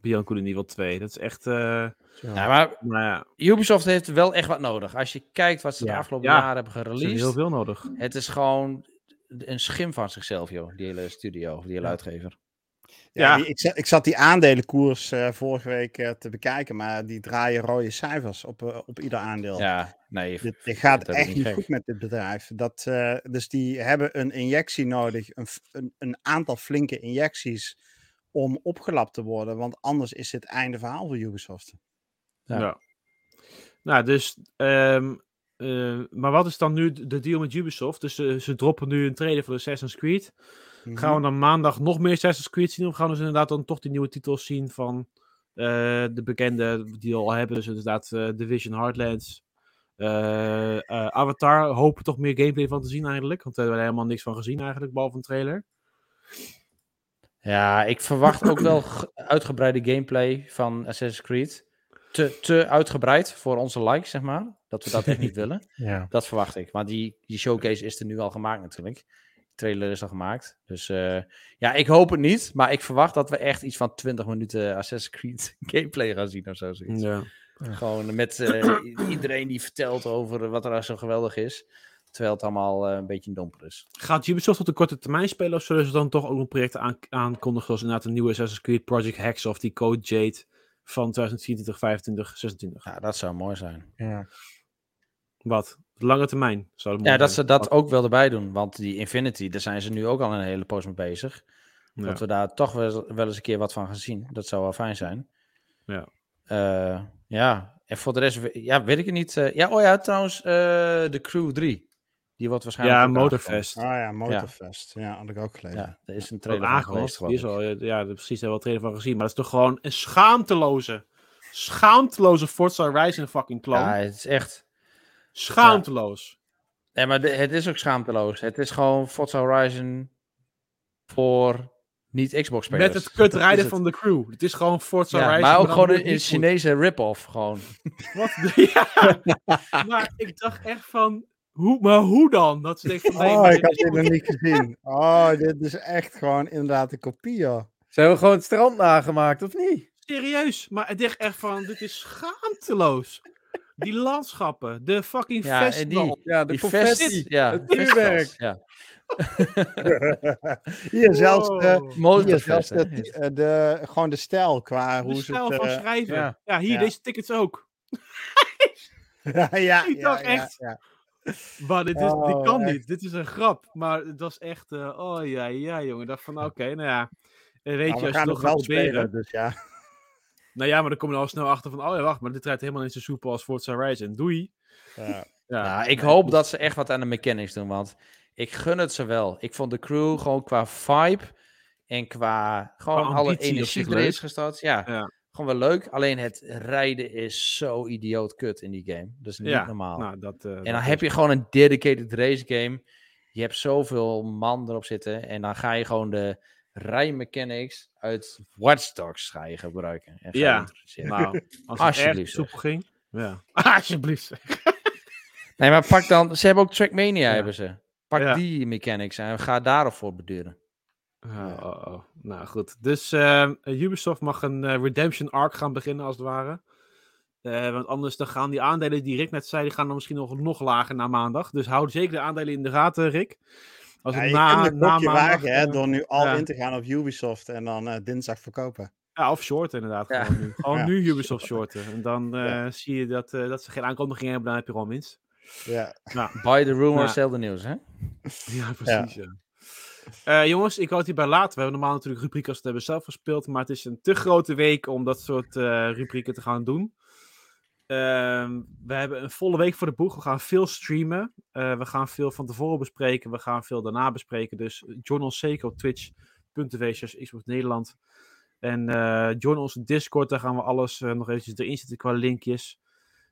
Beyond Good and Evil 2, dat is echt... eh. Ja, maar nou ja, Ubisoft heeft wel echt wat nodig. Als je kijkt wat ze de Ja. afgelopen Ja. jaren hebben er is gereleased, heel veel nodig. het is gewoon een schim van zichzelf, joh, die hele studio, of die hele Ja. uitgever. Ja, ik, zat, ik zat die aandelenkoers eh, vorige week eh, te bekijken, maar die draaien rode cijfers op, eh, op ieder aandeel. Ja, nee. Dit, dit gaat dat echt niet gek. goed met dit bedrijf. Dat, eh, dus die hebben een injectie nodig, een, een, een aantal flinke injecties om opgelapt te worden, want anders is het einde verhaal voor Ubisoft. Ja. Ja. Nou, dus. ehm, eh, maar wat is dan nu de de deal met Ubisoft? Dus ze droppen nu een trailer voor Assassin's Creed. Mhm. Gaan we dan maandag nog meer Assassin's Creed zien? Of gaan we dus inderdaad dan toch die nieuwe titels zien van eh, de bekende die we al hebben? Dus inderdaad eh, Division Heartlands. eh, eh, Avatar, hopen toch meer gameplay van te zien eigenlijk. Want we hebben er helemaal niks van gezien eigenlijk, behalve een trailer. Ja, ik verwacht ook wel uitgebreide gameplay van Assassin's Creed. Te, te uitgebreid voor onze likes, zeg maar. Dat we dat echt niet willen. Ja. Dat verwacht ik. Want die, die showcase is er nu al gemaakt natuurlijk. Trailer is al gemaakt. Dus eh, ja, ik hoop het niet. Maar ik verwacht dat we echt iets van 20 minuten Assassin's Creed gameplay gaan zien of zo. zoiets. Ja. Gewoon met eh, iedereen die vertelt over wat er nou zo geweldig is. Terwijl het allemaal eh, een beetje een domper is. Gaat Ubisoft op de korte termijn spelen of zullen ze dan toch ook nog projecten aan, aankondigen zoals inderdaad een nieuwe Assassin's Creed Project Hex of die Code Jade van 2024, 25, 26? Ja, dat zou mooi zijn. Ja. Wat? Lange termijn zou het Ja, dat ze dat ook wel erbij doen. Want die Infinity, daar zijn ze nu ook al een hele poos mee bezig. Ja. Dat we daar toch wel, wel eens een keer wat van gaan zien. Dat zou wel fijn zijn. Ja. Eh, ja, en voor de rest, ja, weet ik het niet. Eh, ja, oh ja, trouwens, eh, de Crew 3. Die wordt waarschijnlijk. Ja, Motorfest. Ah ja, Motorfest. Ja, had ik ook gelezen. Ja, er is een Ook trailer van geweest, Die is al, ja, ja, precies, daar hebben we al trailer van gezien. Maar dat is toch gewoon een schaamteloze, schaamteloze Forza Horizon fucking clone. Ja, het is echt. Schaamteloos. Nee, maar de- het is ook schaamteloos. Het is gewoon Forza Horizon voor niet-Xbox-spelers. Met het kut Dat is rijden het. van de crew. Het is gewoon Forza Ja, Horizon. maar ook gewoon een. Chinese rip-off. Gewoon. Wat? Ja. maar ik dacht echt van, hoe, maar hoe dan? Dat ze denken van, nee, Oh, ik had dit nog niet gezien. Oh, dit is echt gewoon inderdaad een kopie, joh. Ze hebben gewoon het strand nagemaakt, of niet? serieus. Maar ik dacht echt van, dit is schaamteloos. Die landschappen, de fucking Ja, festival. die- Ja, de Die confetti. fest, ja, het vuurwerk. Ja. Hier zelfs de, Wow. hier Motorfest, zelfs de, eh, de, gewoon de stijl qua De hoe ze stijl het... van eh, schrijven. Ja, ja. hier, Ja. deze tickets ook. ja, ja, Ik dacht ja, echt- ja. Maar dit, is, dit Oh, kan echt. niet. Dit is een grap. Maar het was echt, eh, oh ja, ja, jongen. Ik dacht van, oké, nou ja. Weet Nou, je, we als je gaan het het nog wel proberen. spelen, dus ja. Nou ja, maar dan kom je al snel achter van, oh ja, wacht, maar dit rijdt helemaal niet zo soepel als Forza Horizon. Doei. ja. Ja, Ja, ik hoop goed. dat ze echt wat aan de mechanics doen, want ik gun het ze wel. Ik vond de crew gewoon qua vibe en qua gewoon Qua alle energie erin is gestart. Ja, Ja. gewoon wel leuk. Alleen het rijden is zo idioot kut in die game. Dat is niet Ja, normaal. Nou, dat, eh, en dan heb je gewoon een dedicated race game. Je hebt zoveel man erop zitten en dan ga je gewoon de rijmechanics uit Watch Dogs ga je gebruiken. En Ja. Nou, als Alsjeblieft, soepel zeg. ging. Ja. Alsjeblieft. Nee, maar pak dan, ze hebben ook Trackmania Ja. hebben ze. Pak Ja. die mechanics en ga daarop voor beduren. Oh, oh, oh. Nou goed. Dus ehm, Ubisoft mag een eh, redemption arc gaan beginnen, als het ware. Eh, want anders dan gaan die aandelen die Rick net zei, die gaan dan misschien nog, nog lager na maandag. Dus hou zeker de aandelen in de gaten, Rick. Als Ja, het je na, kunt een wagen hè, door nu al ja. in te gaan op Ubisoft en dan eh, dinsdag verkopen. Ja, of short inderdaad. Ja. Gewoon nu, gewoon Ja. nu Ubisoft shorten. En dan eh, Ja. zie je dat, eh, dat ze geen aankondiging hebben, dan heb je gewoon winst. Ja. Buy the rumor, sell the news, hè? Ja, precies. Ja. Eh, jongens, ik wou het hierbij laten. We hebben normaal natuurlijk rubrieken als we het hebben zelf gespeeld. Maar het is een te grote week om dat soort eh, rubrieken te gaan doen. Ehm, we hebben een volle week voor de boeg. We gaan veel streamen. Eh, we gaan veel van tevoren bespreken. We gaan veel daarna bespreken. Dus join ons zeker op twitch.tv Xbox Nederland. En eh, join onze Discord. Daar gaan we alles eh, nog eventjes erin zetten qua linkjes.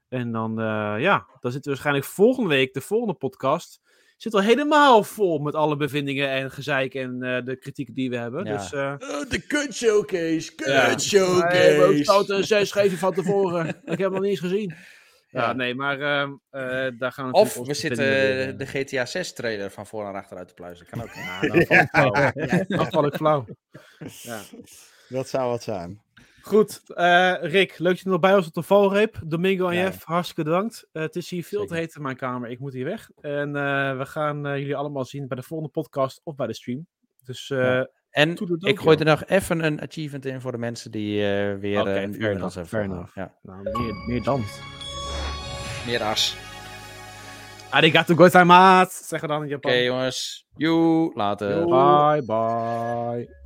En dan, eh, ja, dan zitten we waarschijnlijk volgende week, de volgende podcast, zit al helemaal vol met alle bevindingen en gezeik en eh, de kritieken die we hebben. Ja. Dus eh de kut showcase, kut Ja. we hebben ook fouten en zes geven van tevoren. ik heb hem nog niet eens gezien. Ja, Ja. nee, maar ehm, eh, daar gaan we Of we zitten eh, de GTA 6 trailer van voor en achter uit te pluizen. Kan ook. eh, nou, dan val ik flauw. Dan val ik flauw. Ja. Dat zou wat zijn. Goed, eh, Rick, leuk dat je er nog bij was op de valreep. Domingo en Ja. Jeff, hartstikke bedankt. Eh, het is hier veel te heet in mijn kamer. Ik moet hier weg. En eh, we gaan jullie allemaal zien bij de volgende podcast of bij de stream. Dus eh, Ja. En ik gooi er nog even een achievement in voor de mensen die eh, weer Oké, eh, een fair uur enough, hebben fair volgehouden. Ja. Nou, meer, meer dan. Meer as. Arigato gozaimasu, zeggen dan in Oké Japan. jongens. Joe, later. Bye bye.